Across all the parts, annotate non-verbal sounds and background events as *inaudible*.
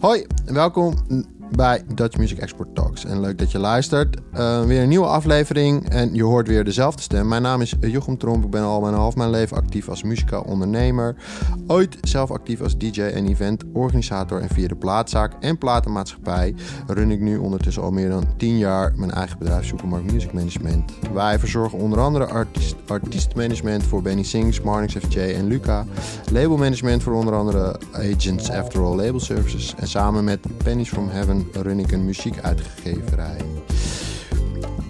Hoi, welkom bij Dutch Music Export Talks. En leuk dat je luistert. Uh, weer een nieuwe aflevering en je hoort weer dezelfde stem. Mijn naam is Jochem Tromp. Ik ben al mijn half mijn leven actief als muzikaal ondernemer. Ooit zelf actief als DJ en eventorganisator. En via de plaatzaak en platenmaatschappij run ik nu ondertussen al meer dan 10 jaar mijn eigen bedrijf Supermarkt Music Management. Wij verzorgen onder andere artiest, artiestmanagement voor Benny Sings, Marnix FJ en Luca. Labelmanagement voor onder andere Agents After All Label Services. En samen met Pennies from Heaven run ik een muziekuitgeverij.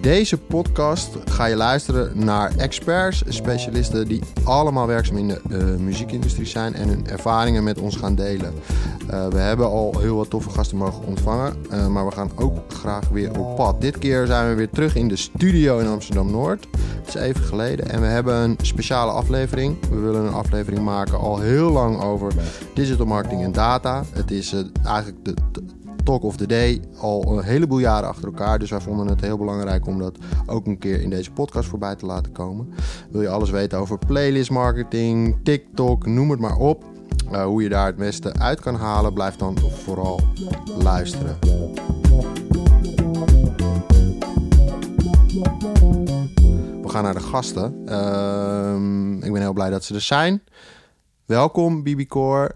Deze podcast ga je luisteren naar experts, specialisten die allemaal werkzaam in de muziekindustrie zijn en hun ervaringen met ons gaan delen. Uh, we hebben al heel wat toffe gasten mogen ontvangen, uh, maar we gaan ook graag weer op pad. Dit keer zijn we weer terug in de studio in Amsterdam Noord. Het is even geleden en we hebben een speciale aflevering. We willen een aflevering maken al heel lang over digital marketing en data. Het is eigenlijk de, de Talk of the Day al een heleboel jaren achter elkaar. Dus wij vonden het heel belangrijk om dat ook een keer in deze podcast voorbij te laten komen. Wil je alles weten over playlist marketing, TikTok, noem het maar op. Uh, hoe je daar het beste uit kan halen, blijf dan vooral luisteren. We gaan naar de gasten. Uh, ik ben heel blij dat ze er zijn. Welkom, Bibi Core.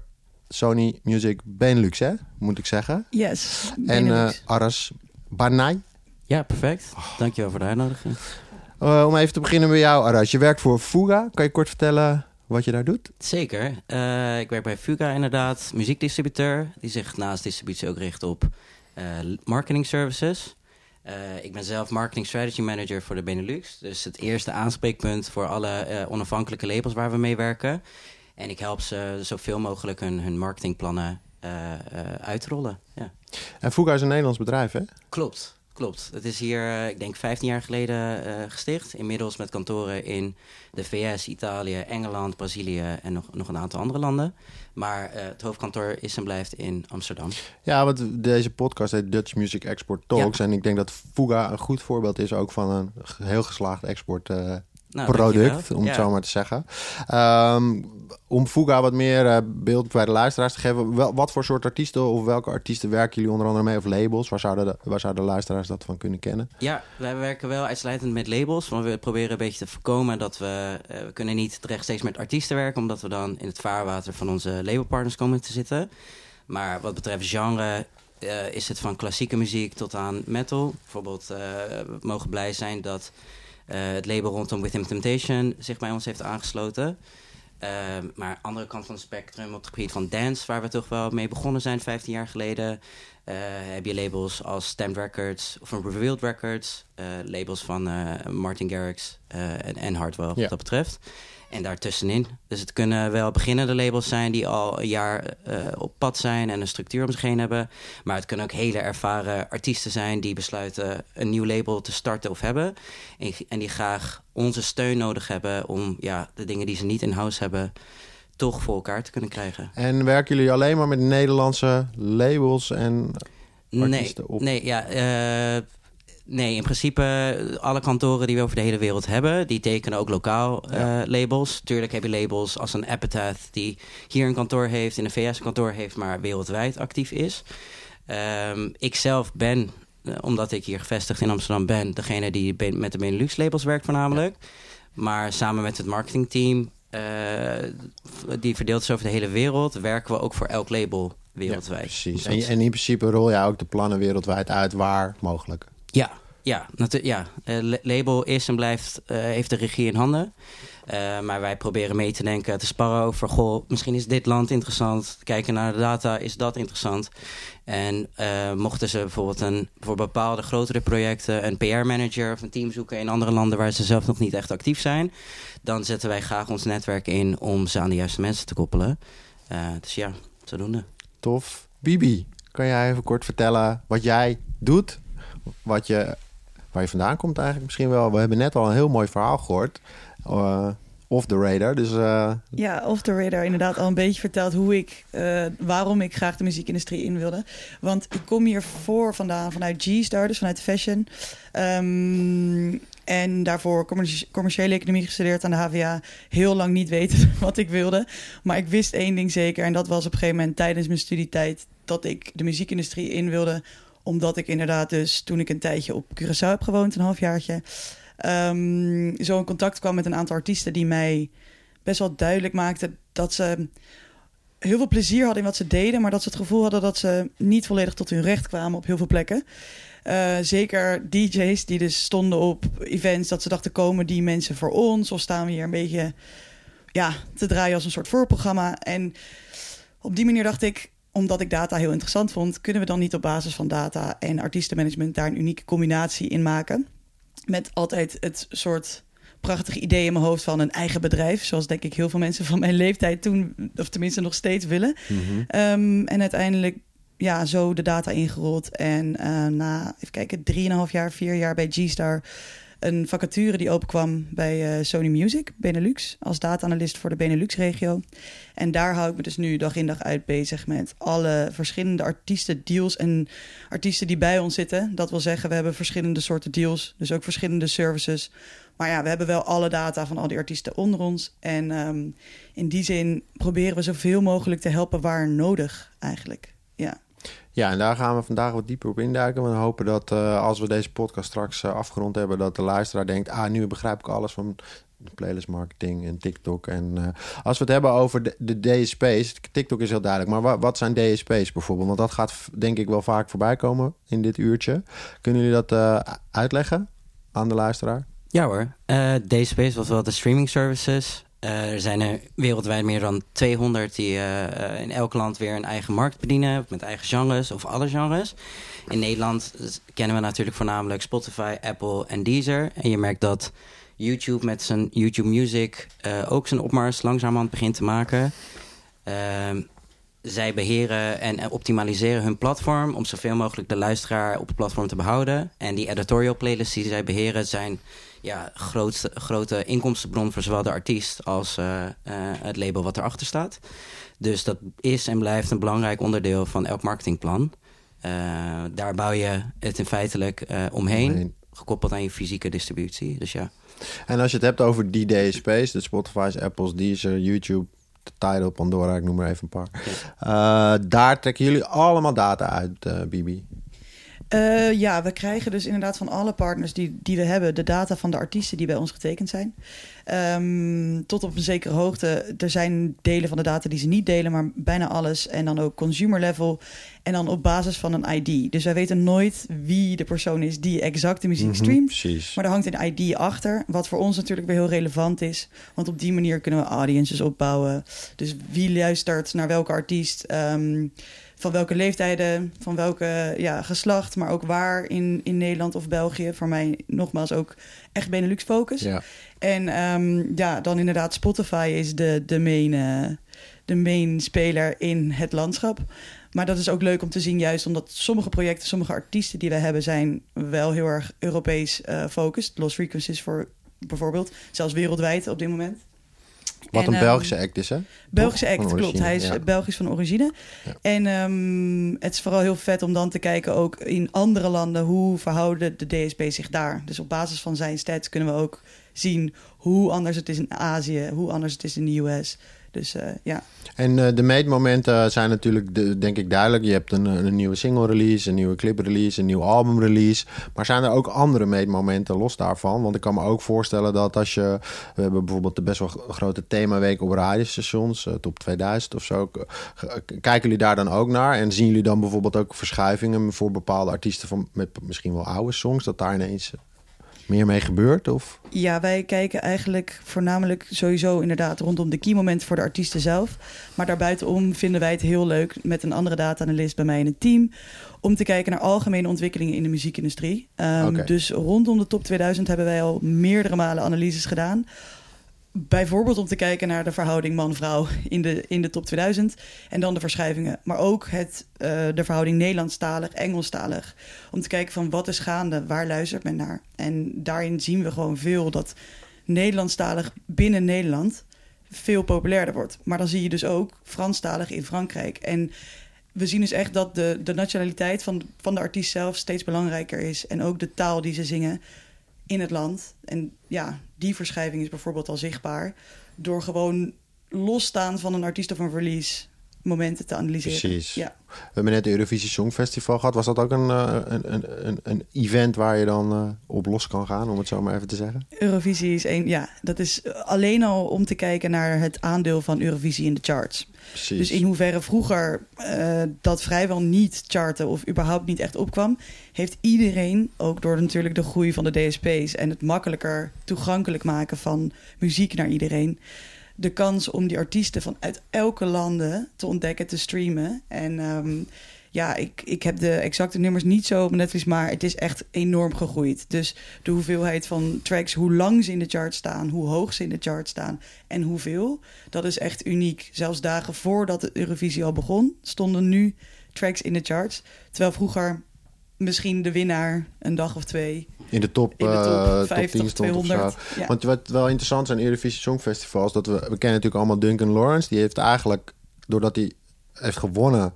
Sony Music Benelux, hè? Moet ik zeggen. Yes. En uh, Aras Banai. Ja, perfect. Oh. Dankjewel voor de uitnodiging. Uh, om even te beginnen bij jou, Aras. Je werkt voor Fuga. Kan je kort vertellen wat je daar doet? Zeker. Uh, ik werk bij Fuga inderdaad, muziekdistributeur. Die zich naast distributie ook richt op marketing services. ik ben zelf marketing strategy manager voor de Benelux. Dus het eerste aanspreekpunt voor alle onafhankelijke labels waar we mee werken. En ik help ze zoveel mogelijk hun, hun marketingplannen uh, uh, uitrollen. Ja. En Fuga is een Nederlands bedrijf, hè? Klopt, klopt. Het is hier, uh, ik denk, 15 jaar geleden gesticht. Inmiddels met kantoren in de VS, Italië, Engeland, Brazilië en nog, nog een aantal andere landen. Maar het hoofdkantoor is en blijft in Amsterdam. Ja, want deze podcast heet Dutch Music Export Talks. Ja. En ik denk dat Fuga een goed voorbeeld is ook van een heel geslaagd export nou, product, om het zo maar te zeggen. Um, om Fuga wat meer uh, beeld bij de luisteraars te geven, wel, wat voor soort artiesten of welke artiesten werken jullie onder andere mee of labels? Waar zouden de, waar zouden de luisteraars dat van kunnen kennen? Ja, wij werken wel uitsluitend met labels, want we proberen een beetje te voorkomen dat we, uh, we kunnen niet rechtstreeks met artiesten werken, omdat we dan in het vaarwater van onze labelpartners komen te zitten. Maar wat betreft genre uh, is het van klassieke muziek tot aan metal. Bijvoorbeeld, we mogen blij zijn dat het label rondom With Him Temptation zich bij ons heeft aangesloten. Uh, maar andere kant van het spectrum, op het gebied van dance, waar we toch wel mee begonnen zijn 15 jaar geleden, uh, heb je labels als Stamped Records of Revealed Records, labels van Martin Garrix en, en Hardwell, ja. wat dat betreft. En daartussenin. Dus het kunnen wel beginnende labels zijn die al een jaar uh, op pad zijn en een structuur om zich heen hebben. Maar het kunnen ook hele ervaren artiesten zijn die besluiten een nieuw label te starten of hebben. En, en die graag onze steun nodig hebben om ja, de dingen die ze niet in house hebben toch voor elkaar te kunnen krijgen. En werken jullie alleen maar met Nederlandse labels en artiesten nee, op? Nee, ja. Uh, Nee, in principe alle kantoren die we over de hele wereld hebben, die tekenen ook lokaal ja. uh, labels. Tuurlijk heb je labels als een Epitaph die hier een kantoor heeft, in de VS een kantoor heeft, maar wereldwijd actief is. Um, ik zelf ben, uh, omdat ik hier gevestigd in Amsterdam ben, degene die met de Benelux labels werkt voornamelijk. Ja. Maar samen met het marketingteam, uh, die verdeeld is over de hele wereld, werken we ook voor elk label wereldwijd. Ja, precies. En, en in principe rol je ook de plannen wereldwijd uit waar mogelijk. Ja, ja, ja. Uh, label is en blijft, uh, heeft de regie in handen. Uh, maar wij proberen mee te denken, te sparren over... goh, misschien is dit land interessant. Kijken naar de data, is dat interessant? En mochten ze bijvoorbeeld een, voor bepaalde grotere projecten... een PR-manager of een team zoeken in andere landen... waar ze zelf nog niet echt actief zijn... dan zetten wij graag ons netwerk in om ze aan de juiste mensen te koppelen. dus ja, zodoende. Tof. Bibi, kan jij even kort vertellen wat jij doet wat je, waar je vandaan komt eigenlijk misschien wel. We hebben net al een heel mooi verhaal gehoord. Uh, off the radar. Dus, uh... Ja, off the radar inderdaad al een beetje verteld hoe ik, uh, waarom ik graag de muziekindustrie in wilde. Want ik kom hier voor vandaan vanuit G-Star, dus vanuit fashion. Um, en daarvoor commerciële economie gestudeerd aan de HVA. Heel lang niet weten *laughs* wat ik wilde. Maar ik wist één ding zeker. En dat was op een gegeven moment tijdens mijn studietijd dat ik de muziekindustrie in wilde. Omdat ik inderdaad dus toen ik een tijdje op Curaçao heb gewoond, een halfjaartje... Um, zo in contact kwam met een aantal artiesten die mij best wel duidelijk maakten dat ze heel veel plezier hadden in wat ze deden, maar dat ze het gevoel hadden dat ze niet volledig tot hun recht kwamen op heel veel plekken. Uh, zeker DJ's die dus stonden op events dat ze dachten komen die mensen voor ons of staan we hier een beetje ja, te draaien als een soort voorprogramma. En op die manier dacht ik, omdat ik data heel interessant vond, kunnen we dan niet op basis van data en artiestenmanagement daar een unieke combinatie in maken? Met altijd het soort prachtige idee in mijn hoofd van een eigen bedrijf. Zoals denk ik heel veel mensen van mijn leeftijd toen, of tenminste nog steeds willen. Mhm. Um, en uiteindelijk ja, zo de data ingerold. En uh, na, even kijken, drieënhalf jaar, vier jaar bij G-Star een vacature die openkwam bij uh, Sony Music, Benelux, als data-analyst voor de Benelux-regio. En daar hou ik me dus nu dag in dag uit bezig met alle verschillende artiesten, deals en artiesten die bij ons zitten. Dat wil zeggen, we hebben verschillende soorten deals, dus ook verschillende services. Maar ja, we hebben wel alle data van al die artiesten onder ons. En um, in die zin proberen we zoveel mogelijk te helpen waar nodig, eigenlijk. Ja. Ja, en daar gaan we vandaag wat dieper op induiken. We hopen dat uh, als we deze podcast straks uh, afgerond hebben, dat de luisteraar denkt: ah, nu begrijp ik alles van playlist marketing en TikTok. En uh, als we het hebben over de, DSP's, TikTok is heel duidelijk, maar wat, zijn DSP's bijvoorbeeld? Want dat gaat denk ik wel vaak voorbij komen in dit uurtje. Kunnen jullie dat uitleggen aan de luisteraar? Ja hoor, DSP's was wel de streaming services. Uh, er zijn er wereldwijd meer dan 200 die uh, in elk land weer een eigen markt bedienen. Met eigen genres of alle genres. In Nederland kennen we natuurlijk voornamelijk Spotify, Apple en Deezer. En je merkt dat YouTube met zijn YouTube Music ook zijn opmars langzamerhand begint te maken. Ehm, zij beheren en optimaliseren hun platform om zoveel mogelijk de luisteraar op het platform te behouden. En die editorial playlists die zij beheren zijn ja, grootste, grote inkomstenbron voor zowel de artiest als uh, uh, het label wat erachter staat. Dus dat is en blijft een belangrijk onderdeel van elk marketingplan. Uh, daar bouw je het in feitelijk omheen, omheen, gekoppeld aan je fysieke distributie. Dus ja. En als je het hebt over die DSP's, de Spotify's, Apple's, Deezer, YouTube, Tidal, Pandora, ik noem maar even een paar. Ja. daar trekken jullie allemaal data uit, Bibi. Uh, ja, we krijgen dus inderdaad van alle partners die, die we hebben... de data van de artiesten die bij ons getekend zijn. Um, tot op een zekere hoogte. Er zijn delen van de data die ze niet delen... maar bijna alles. En dan ook consumer level. En dan op basis van een ID. Dus wij weten nooit wie de persoon is die exact de muziek Mhm, streamt. Maar er hangt een ID achter. Wat voor ons natuurlijk weer heel relevant is. Want op die manier kunnen we audiences opbouwen. Dus wie luistert naar welke artiest... Um, van welke leeftijden, van welke ja, geslacht, maar ook waar in, in Nederland of België. Voor mij nogmaals ook echt Benelux focus. Ja. En um, ja, dan inderdaad Spotify is de, de, main, uh, de main speler in het landschap. Maar dat is ook leuk om te zien, juist omdat sommige projecten, sommige artiesten die we hebben, zijn wel heel erg Europees uh, focused. Lost Frequencies voor bijvoorbeeld, zelfs wereldwijd op dit moment. Wat En, een ehm, Belgische act is, hè? Belgische act, klopt. Hij is ja. Belgisch van origine. Ja. En ehm, het is vooral heel vet om dan te kijken ook in andere landen... hoe verhouden de DSP zich daar. Dus op basis van zijn stats kunnen we ook zien... hoe anders het is in Azië, hoe anders het is in de US. Dus uh, ja. En uh, de meetmomenten zijn natuurlijk, de, denk ik, duidelijk. Je hebt een, een nieuwe single release, een nieuwe clip release, een nieuw album release. Maar zijn er ook andere meetmomenten los daarvan? Want ik kan me ook voorstellen dat als je... We hebben bijvoorbeeld de best wel grote themaweek op radiostations, uh, top 2000 of zo. Kijken jullie daar dan ook naar? En zien jullie dan bijvoorbeeld ook verschuivingen voor bepaalde artiesten van met misschien wel oude songs? Dat daar ineens meer mee gebeurt? Of? Ja, wij kijken eigenlijk voornamelijk sowieso inderdaad rondom de key momenten voor de artiesten zelf. Maar daarbuitenom vinden wij het heel leuk met een andere data-analyst bij mij in het team. Om te kijken naar algemene ontwikkelingen in de muziekindustrie. Um, Oké. Dus rondom de top 2000 hebben wij al meerdere malen analyses gedaan. Bijvoorbeeld om te kijken naar de verhouding man-vrouw in de, in de top 2000. En dan de verschuivingen. Maar ook het, uh, de verhouding Nederlandstalig, Engelstalig. Om te kijken van wat is gaande, waar luistert men naar. En daarin zien we gewoon veel dat Nederlandstalig binnen Nederland veel populairder wordt. Maar dan zie je dus ook Franstalig in Frankrijk. En we zien dus echt dat de, de nationaliteit van, van de artiest zelf steeds belangrijker is. En ook de taal die ze zingen in het land. En ja, die verschuiving is bijvoorbeeld al zichtbaar door gewoon losstaan van een artiest of een release momenten te analyseren. Precies. Ja. We hebben net de Eurovisie Songfestival gehad. Was dat ook een, uh, een, een, een, een, event waar je dan uh, op los kan gaan, om het zo maar even te zeggen? Eurovisie is een, ja, dat is alleen al om te kijken naar het aandeel van Eurovisie in de charts. Precies. Dus in hoeverre vroeger uh, dat vrijwel niet charten of überhaupt niet echt opkwam, heeft iedereen, ook door natuurlijk de groei van de DSP's en het makkelijker toegankelijk maken van muziek naar iedereen, de kans om die artiesten van uit elke landen te ontdekken, te streamen. En um, ja, ik, ik heb de exacte nummers niet zo op maar het is echt enorm gegroeid. Dus de hoeveelheid van tracks, hoe lang ze in de chart staan, hoe hoog ze in de chart staan en hoeveel, dat is echt uniek. Zelfs dagen voordat de Eurovisie al begon, stonden nu tracks in de charts. Terwijl vroeger misschien de winnaar een dag of twee. In de top, in de top, uh, 50 top 10 of 200. Ja. Want wat wel interessant is aan Eurovisie Songfestivals... dat we, we kennen natuurlijk allemaal Duncan Lawrence. Die heeft eigenlijk, doordat hij heeft gewonnen...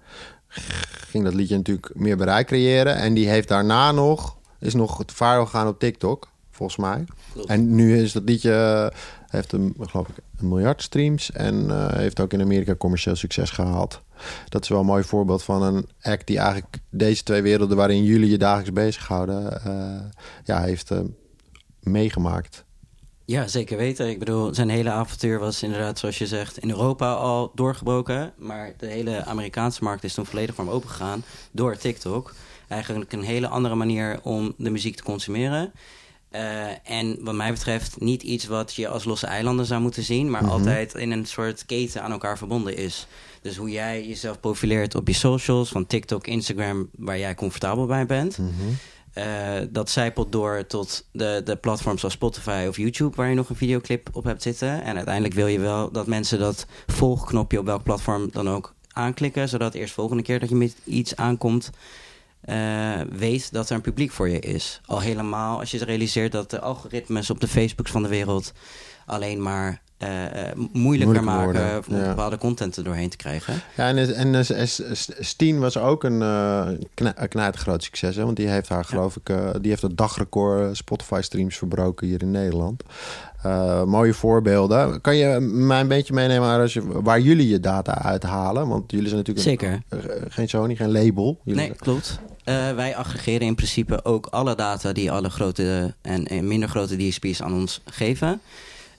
ging dat liedje natuurlijk meer bereik creëren. En die heeft daarna nog... is nog het viral gegaan op TikTok, volgens mij. En nu is dat liedje... heeft een, geloof ik, een miljard streams... en uh, heeft ook in Amerika commercieel succes gehaald. Dat is wel een mooi voorbeeld van een act die eigenlijk deze twee werelden waarin jullie je dagelijks bezighouden, uh, ja, heeft uh, meegemaakt. Ja, zeker weten. Ik bedoel, zijn hele avontuur was inderdaad, zoals je zegt, in Europa al doorgebroken. Maar de hele Amerikaanse markt is toen volledig voor hem opengegaan door TikTok. Eigenlijk een hele andere manier om de muziek te consumeren. Uh, en wat mij betreft niet iets wat je als losse eilanden zou moeten zien, maar mm -hmm. altijd in een soort keten aan elkaar verbonden is. Dus hoe jij jezelf profileert op je socials, van TikTok, Instagram, waar jij comfortabel bij bent. Mm -hmm. uh, dat zijpelt door tot de, de platforms zoals Spotify of YouTube, waar je nog een videoclip op hebt zitten. En uiteindelijk wil je wel dat mensen dat volgknopje op welk platform dan ook aanklikken, zodat eerst volgende keer dat je met iets aankomt, uh, weet dat er een publiek voor je is. Al helemaal als je realiseert dat de algoritmes op de Facebooks van de wereld alleen maar uh, moeilijker, Moeilijker maken om ja. bepaalde content er doorheen te krijgen. Ja, en, en, en Steen was ook een, uh, knijtergroot succes. Hè? Want die heeft haar, geloof ik, uh, die heeft het dagrecord Spotify-streams verbroken hier in Nederland. Uh, mooie voorbeelden. Kan je mij een beetje meenemen als je, waar jullie je data uithalen? Want jullie zijn natuurlijk Zeker. Een, geen Sony, geen label. Jullie Nee, klopt. Uh, wij aggregeren in principe ook alle data die alle grote en, en minder grote DSP's aan ons geven.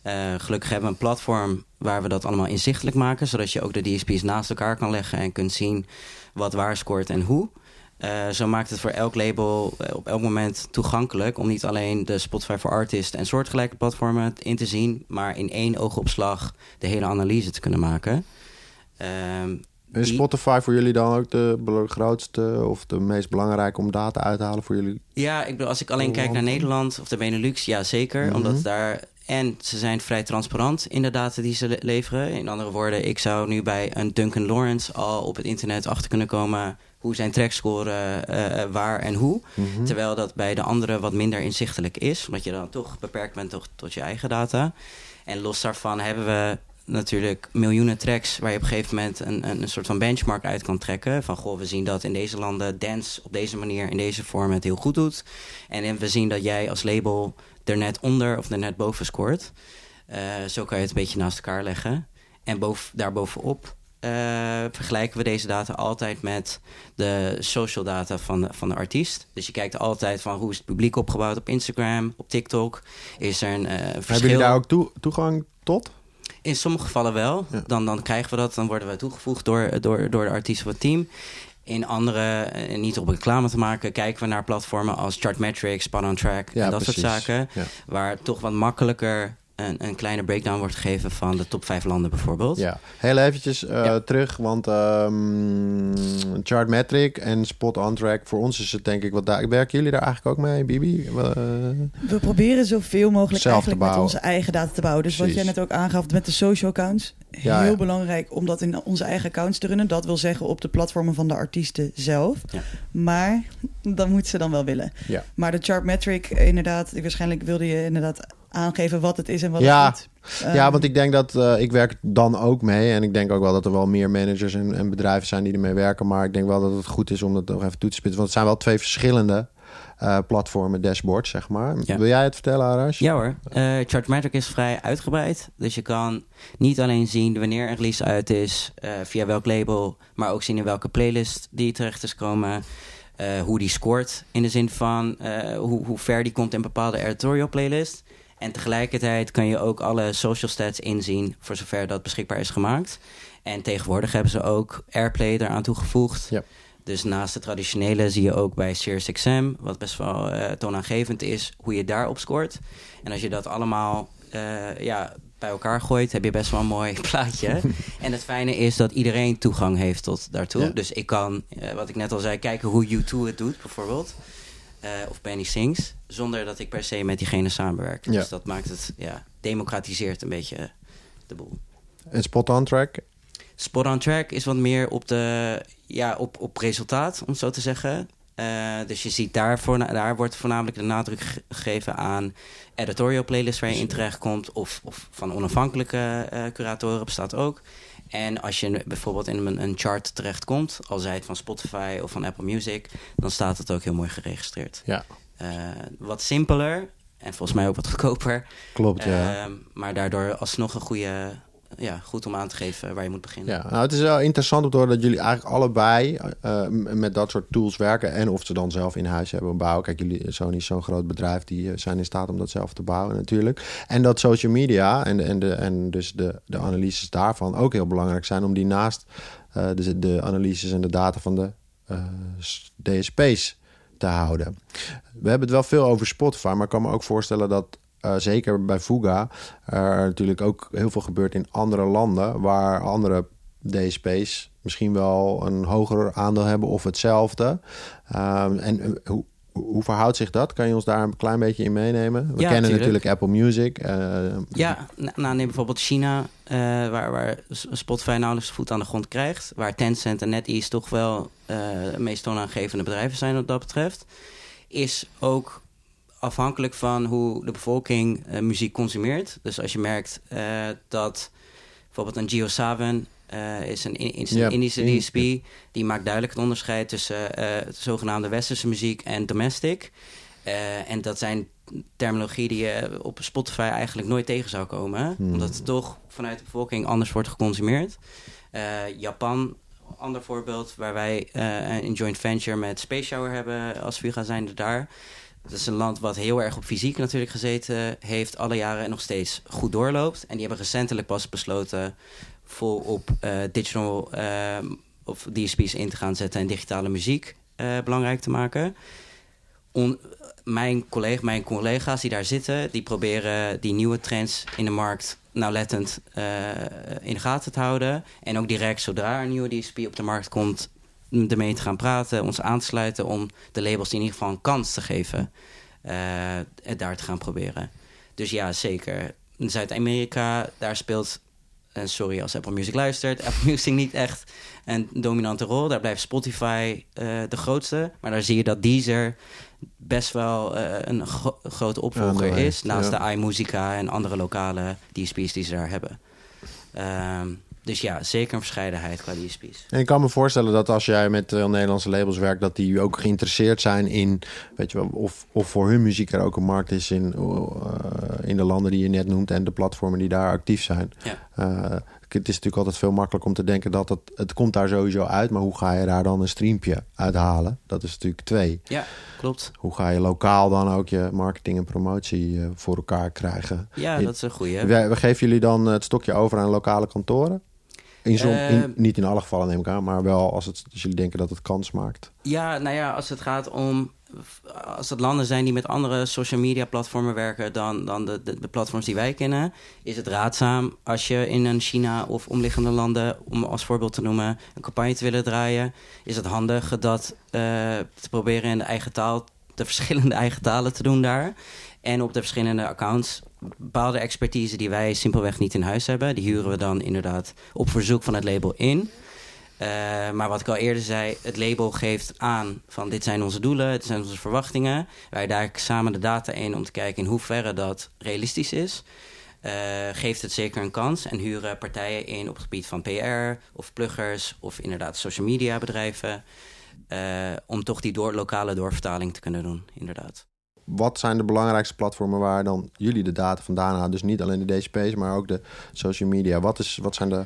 Uh, gelukkig hebben we een platform waar we dat allemaal inzichtelijk maken, zodat je ook de DSP's naast elkaar kan leggen en kunt zien wat waar scoort en hoe. Uh, zo maakt het voor elk label uh, op elk moment toegankelijk om niet alleen de Spotify for Artists en soortgelijke platformen in te zien, maar in één oogopslag de hele analyse te kunnen maken. Uh, is Spotify voor jullie dan ook de grootste of de meest belangrijke om data uit te halen voor jullie? Ja, ik bedoel, als ik alleen kijk naar Nederland of de Benelux, ja zeker. Mhm. Omdat daar en ze zijn vrij transparant in de data die ze le leveren. In andere woorden, ik zou nu bij een Duncan Lawrence al op het internet achter kunnen komen hoe zijn tracks scoren, uh, waar en hoe. Mhm. Terwijl dat bij de andere wat minder inzichtelijk is, omdat je dan toch beperkt bent tot, tot je eigen data. En los daarvan hebben we natuurlijk miljoenen tracks waar je op een gegeven moment een, een, een soort van benchmark uit kan trekken. Van goh, we zien dat in deze landen dance op deze manier, in deze vorm het heel goed doet. En we zien dat jij als label er net onder of er net boven scoort. Uh, zo kan je het een beetje naast elkaar leggen. En boven, daarbovenop uh, vergelijken we deze data altijd met de social data van de, van de artiest. Dus je kijkt altijd van hoe is het publiek opgebouwd op Instagram, op TikTok. Is er een uh, verschil? Hebben jullie daar ook toe, toegang tot? In sommige gevallen wel. Ja. Dan, dan krijgen we dat, dan worden we toegevoegd door, door, door de artiest of het team. In andere, eh, niet op reclame te maken, kijken we naar platformen als Chartmetrics, Spot on Track Ja, en dat precies. soort zaken. Ja. Waar toch wat makkelijker een, een kleine breakdown wordt gegeven van de top 5 landen bijvoorbeeld. Ja, heel eventjes uh, Ja. terug, want um, Chartmetric en Spot on Track, voor ons is het denk ik wat daar. Werken jullie daar eigenlijk ook mee, Bibi? Uh, We proberen zoveel mogelijk Zelf te eigenlijk met onze eigen data te bouwen. Dus wat Precies. jij net ook aangaf met de social accounts. Ja, heel ja. belangrijk om dat in onze eigen accounts te runnen. Dat wil zeggen op de platformen van de artiesten zelf. Ja. Maar dat moet ze dan wel willen. Ja. Maar de Chartmetric, inderdaad, waarschijnlijk wilde je inderdaad aangeven wat het is en wat Ja. het ja, Ehm, want ik denk dat uh, ik werk dan ook mee. En ik denk ook wel dat er wel meer managers en, en bedrijven zijn die ermee werken. Maar ik denk wel dat het goed is om dat nog even toe te spitsen. Want het zijn wel twee verschillende uh, platformen, dashboards, zeg maar. Ja. Wil jij het vertellen, Arash? Ja hoor. Uh, Chartmetric is vrij uitgebreid. Dus je kan niet alleen zien wanneer een release uit is, uh, via welk label, maar ook zien in welke playlist die terecht is komen. Uh, hoe die scoort in de zin van hoe, hoe ver die komt in bepaalde editorial playlist. En tegelijkertijd kan je ook alle social stats inzien voor zover dat beschikbaar is gemaakt. En tegenwoordig hebben ze ook Airplay eraan toegevoegd. Ja. Dus naast de traditionele zie je ook bij SiriusXM, wat best wel uh, toonaangevend is, hoe je daarop scoort. En als je dat allemaal uh, ja, bij elkaar gooit, heb je best wel een mooi *laughs* plaatje. *laughs* en het fijne is dat iedereen toegang heeft tot daartoe. Ja. Dus ik kan, uh, wat ik net al zei, kijken hoe U2 het doet bijvoorbeeld. of Benny Sings, zonder dat ik per se met diegene samenwerk. Ja. Dus dat maakt het, ja, democratiseert een beetje de boel. En Spot On Track? Spot on Track is wat meer op, de, ja, op, op resultaat, om het zo te zeggen. Uh, dus je ziet daar, voor, daar wordt voornamelijk de nadruk gegeven aan editorial playlists waar je in terecht komt. Of, of van onafhankelijke uh, curatoren bestaat ook. En als je bijvoorbeeld in een, een chart terechtkomt, al zij het van Spotify of van Apple Music, dan staat het ook heel mooi geregistreerd. Ja. Uh, wat simpeler en volgens mij ook wat goedkoper. Klopt, ja. maar daardoor alsnog een goede ja, goed om aan te geven waar je moet beginnen. Ja, nou, het is wel interessant om te horen dat jullie eigenlijk allebei uh, met dat soort tools werken. En of ze dan zelf in huis hebben bouwen. Kijk, jullie, Sony is zo'n groot bedrijf, die zijn in staat om dat zelf te bouwen natuurlijk. En dat social media en, en, de, en dus de, de analyses daarvan ook heel belangrijk zijn om die naast uh, de, de analyses en de data van de uh, DSP's te houden. We hebben het wel veel over Spotify, maar ik kan me ook voorstellen dat uh, zeker bij Fuga er natuurlijk ook heel veel gebeurt in andere landen waar andere DSP's misschien wel een hoger aandeel hebben of hetzelfde. Um, en uh, hoe, hoe verhoudt zich dat? Kan je ons daar een klein beetje in meenemen? We ja, kennen tuurlijk. natuurlijk Apple Music. Uh, ja, nou neem bijvoorbeeld China, uh, waar, waar Spotify nauwelijks voet aan de grond krijgt. Waar Tencent en NetEase toch wel uh, de meest toonaangevende bedrijven zijn wat dat betreft. Is ook afhankelijk van hoe de bevolking muziek consumeert. Dus als je merkt dat bijvoorbeeld een Gio Saven uh, is een, is een Ja, Indische in- DSP, die maakt duidelijk het onderscheid tussen uh, zogenaamde westerse muziek en domestic. Uh, en dat zijn terminologie die je op Spotify eigenlijk nooit tegen zou komen, Hmm. omdat het toch vanuit de bevolking anders wordt geconsumeerd. Japan, ander voorbeeld, waar wij uh, een joint venture met Space Shower hebben als Vuga zijnde daar. Dat is een land wat heel erg op fysiek natuurlijk gezeten heeft, alle jaren en nog steeds goed doorloopt. En die hebben recentelijk pas besloten vol op uh, digital uh, of DSP's in te gaan zetten en digitale muziek uh, belangrijk te maken. On, mijn, collega, mijn collega's die daar zitten, die proberen die nieuwe trends in de markt nauwlettend in de gaten te houden. En ook direct zodra een nieuwe DSP op de markt komt, ermee te gaan praten, ons aan te sluiten om de labels in ieder geval een kans te geven het daar te gaan proberen. Dus ja, zeker. Zuid-Amerika, daar speelt, sorry als Apple Music luistert, Apple *laughs* Music niet echt een dominante rol. Daar blijft Spotify uh, de grootste. Maar daar zie je dat Deezer best wel uh, een gro grote opvolger Ja, nee, is. Naast ja. de iMusica en andere lokale DSP's die ze daar hebben. Um, dus ja, zeker een verscheidenheid qua DSP's. En ik kan me voorstellen dat als jij met uh, Nederlandse labels werkt, dat die ook geïnteresseerd zijn in, weet je wel, of, of voor hun muziek er ook een markt is in, uh, in de landen die je net noemt en de platformen die daar actief zijn. Ja. Uh, het is natuurlijk altijd veel makkelijker om te denken dat het, het komt daar sowieso uit, maar hoe ga je daar dan een streampje uithalen? Dat is natuurlijk twee. Ja, klopt. Hoe ga je lokaal dan ook je marketing en promotie voor elkaar krijgen? Ja, dat is een goeie. We, we geven jullie dan het stokje over aan lokale kantoren? In som, Eh, in, niet in alle gevallen neem ik aan, maar wel als, het, als jullie denken dat het kans maakt. Ja, nou ja, als het gaat om. Als het landen zijn die met andere social media platformen werken dan, dan de, de, de platforms die wij kennen, is het raadzaam als je in een China of omliggende landen, om als voorbeeld te noemen, een campagne te willen draaien, is het handig dat uh, te proberen in de eigen taal, de *laughs* verschillende eigen talen te doen daar. En op de verschillende accounts bepaalde expertise die wij simpelweg niet in huis hebben. Die huren we dan inderdaad op verzoek van het label in. Uh, maar wat ik al eerder zei, het label geeft aan van dit zijn onze doelen, dit zijn onze verwachtingen. Wij duiken samen de data in om te kijken in hoeverre dat realistisch is. Uh, geeft het zeker een kans en huren partijen in op het gebied van PR of pluggers of inderdaad social media bedrijven. om toch die door, lokale doorvertaling te kunnen doen, inderdaad. Wat zijn de belangrijkste platformen waar dan jullie de data vandaan halen? Dus niet alleen de DSP's, maar ook de social media. Wat, is, wat zijn de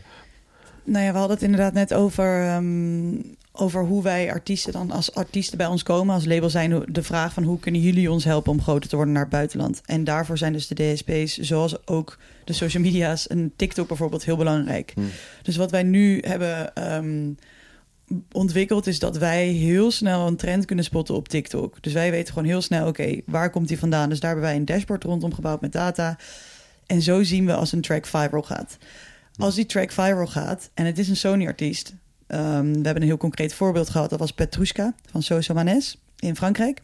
nou ja, we hadden het inderdaad net over, ehm, over hoe wij artiesten dan als artiesten bij ons komen. Als label zijn de vraag van hoe kunnen jullie ons helpen om groter te worden naar het buitenland. En daarvoor zijn dus de DSP's, zoals ook de social media's en TikTok bijvoorbeeld, heel belangrijk. Hmm. Dus wat wij nu hebben ehm, ontwikkeld is dat wij heel snel een trend kunnen spotten op TikTok. Dus wij weten gewoon heel snel, oké, waar komt die vandaan? Dus daar hebben wij een dashboard rondom gebouwd met data. En zo zien we als een track viral gaat. Als die track viral gaat en het is een Sony-artiest. Ehm, we hebben een heel concreet voorbeeld gehad. Dat was Petrushka van Sosa Manes in Frankrijk.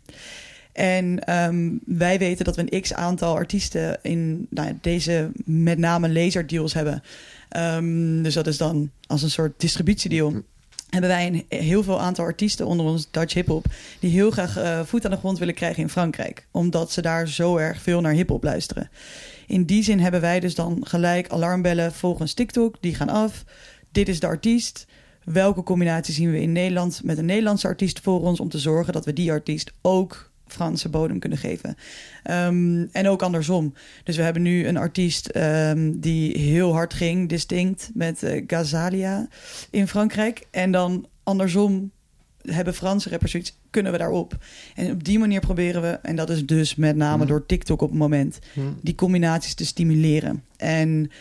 En ehm, wij weten dat we een x aantal artiesten in nou, deze met name laserdeals hebben. Um, dus dat is dan als een soort distributiedeal. Hebben wij een heel veel aantal artiesten onder ons Dutch hip-hop. die heel graag uh, voet aan de grond willen krijgen in Frankrijk. Omdat ze daar zo erg veel naar hip-hop luisteren. In die zin hebben wij dus dan gelijk alarmbellen volgens TikTok. Die gaan af. Dit is de artiest. Welke combinatie zien we in Nederland met een Nederlandse artiest voor ons om te zorgen dat we die artiest ook Franse bodem kunnen geven. Ehm, en ook andersom. Dus we hebben nu een artiest um, die heel hard ging, distinct, met uh, Gazalia in Frankrijk. En dan andersom hebben Franse rappers zoiets, kunnen we daarop? En op die manier proberen we, en dat is dus met name mhm. door TikTok op het moment, mhm. die combinaties te stimuleren. En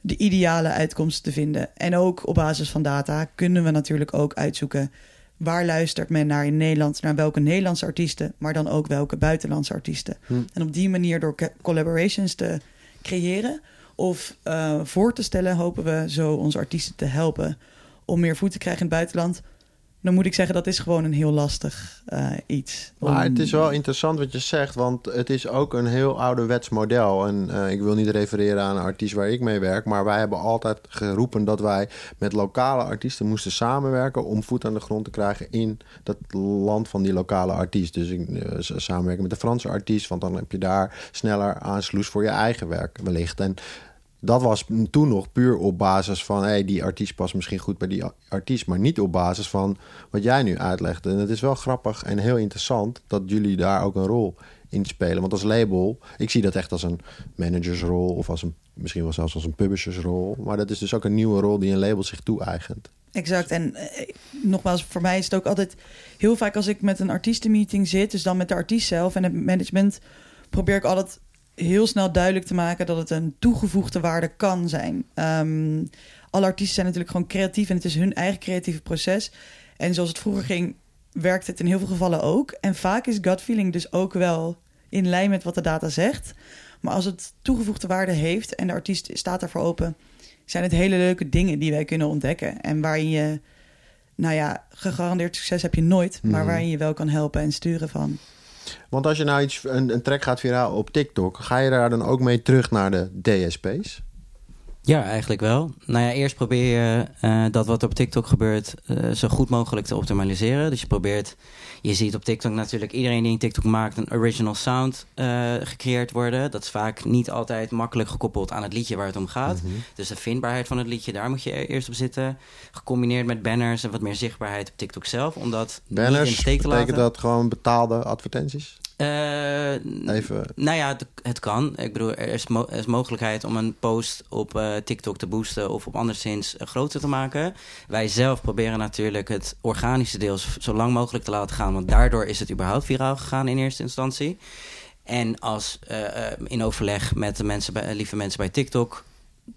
de ideale uitkomsten te vinden. En ook op basis van data kunnen we natuurlijk ook uitzoeken waar luistert men naar in Nederland, naar welke Nederlandse artiesten, maar dan ook welke buitenlandse artiesten. Mhm. En op die manier door collaborations te creëren of uh, voor te stellen, hopen we zo onze artiesten te helpen om meer voet te krijgen in het buitenland dan moet ik zeggen dat is gewoon een heel lastig uh, iets. Maar het is wel interessant wat je zegt, want het is ook een heel ouderwets model. En uh, ik wil niet refereren aan een artiest waar ik mee werk, maar wij hebben altijd geroepen dat wij met lokale artiesten moesten samenwerken om voet aan de grond te krijgen in dat land van die lokale artiest. Dus ik, uh, samenwerken met de Franse artiest, want dan heb je daar sneller aansluis voor je eigen werk wellicht. En dat was toen nog puur op basis van... Hey, die artiest past misschien goed bij die artiest... maar niet op basis van wat jij nu uitlegt. En het is wel grappig en heel interessant... dat jullie daar ook een rol in spelen. Want als label, ik zie dat echt als een managersrol... of als een, misschien wel zelfs als een publishersrol. Maar dat is dus ook een nieuwe rol die een label zich toe-eigent. Exact. En eh, nogmaals, voor mij is het ook altijd heel vaak als ik met een artiestenmeeting zit... dus dan met de artiest zelf en het management... probeer ik altijd heel snel duidelijk te maken dat het een toegevoegde waarde kan zijn. Um, alle artiesten zijn natuurlijk gewoon creatief en het is hun eigen creatieve proces. En zoals het vroeger ging, werkt het in heel veel gevallen ook. En vaak is gut feeling dus ook wel in lijn met wat de data zegt. Maar als het toegevoegde waarde heeft en de artiest staat daarvoor open, zijn het hele leuke dingen die wij kunnen ontdekken. En waarin je, nou ja, gegarandeerd succes heb je nooit, maar mhm. waarin je wel kan helpen en sturen van. Want als je nou iets, een, een track gaat viraal op TikTok, ga je daar dan ook mee terug naar de DSP's? Ja, eigenlijk wel. Nou ja, eerst probeer je uh, dat wat op TikTok gebeurt uh, zo goed mogelijk te optimaliseren. Dus je probeert, je ziet op TikTok natuurlijk iedereen die een TikTok maakt een original sound uh, gecreëerd worden. Dat is vaak niet altijd makkelijk gekoppeld aan het liedje waar het om gaat. Mm -hmm. Dus de vindbaarheid van het liedje, daar moet je eerst op zitten. Gecombineerd met banners en wat meer zichtbaarheid op TikTok zelf. Omdat banners, niet in de steek te laten. betekent dat gewoon betaalde advertenties? Uh, Even. Nou ja, het, het, kan. Ik bedoel, er is, mo er is mogelijkheid om een post op uh, TikTok te boosten of op anderszins uh, groter te maken. Wij zelf proberen natuurlijk het organische deel zo lang mogelijk te laten gaan, want daardoor is het überhaupt viraal gegaan in eerste instantie. En als in overleg met de mensen bij, lieve mensen bij TikTok,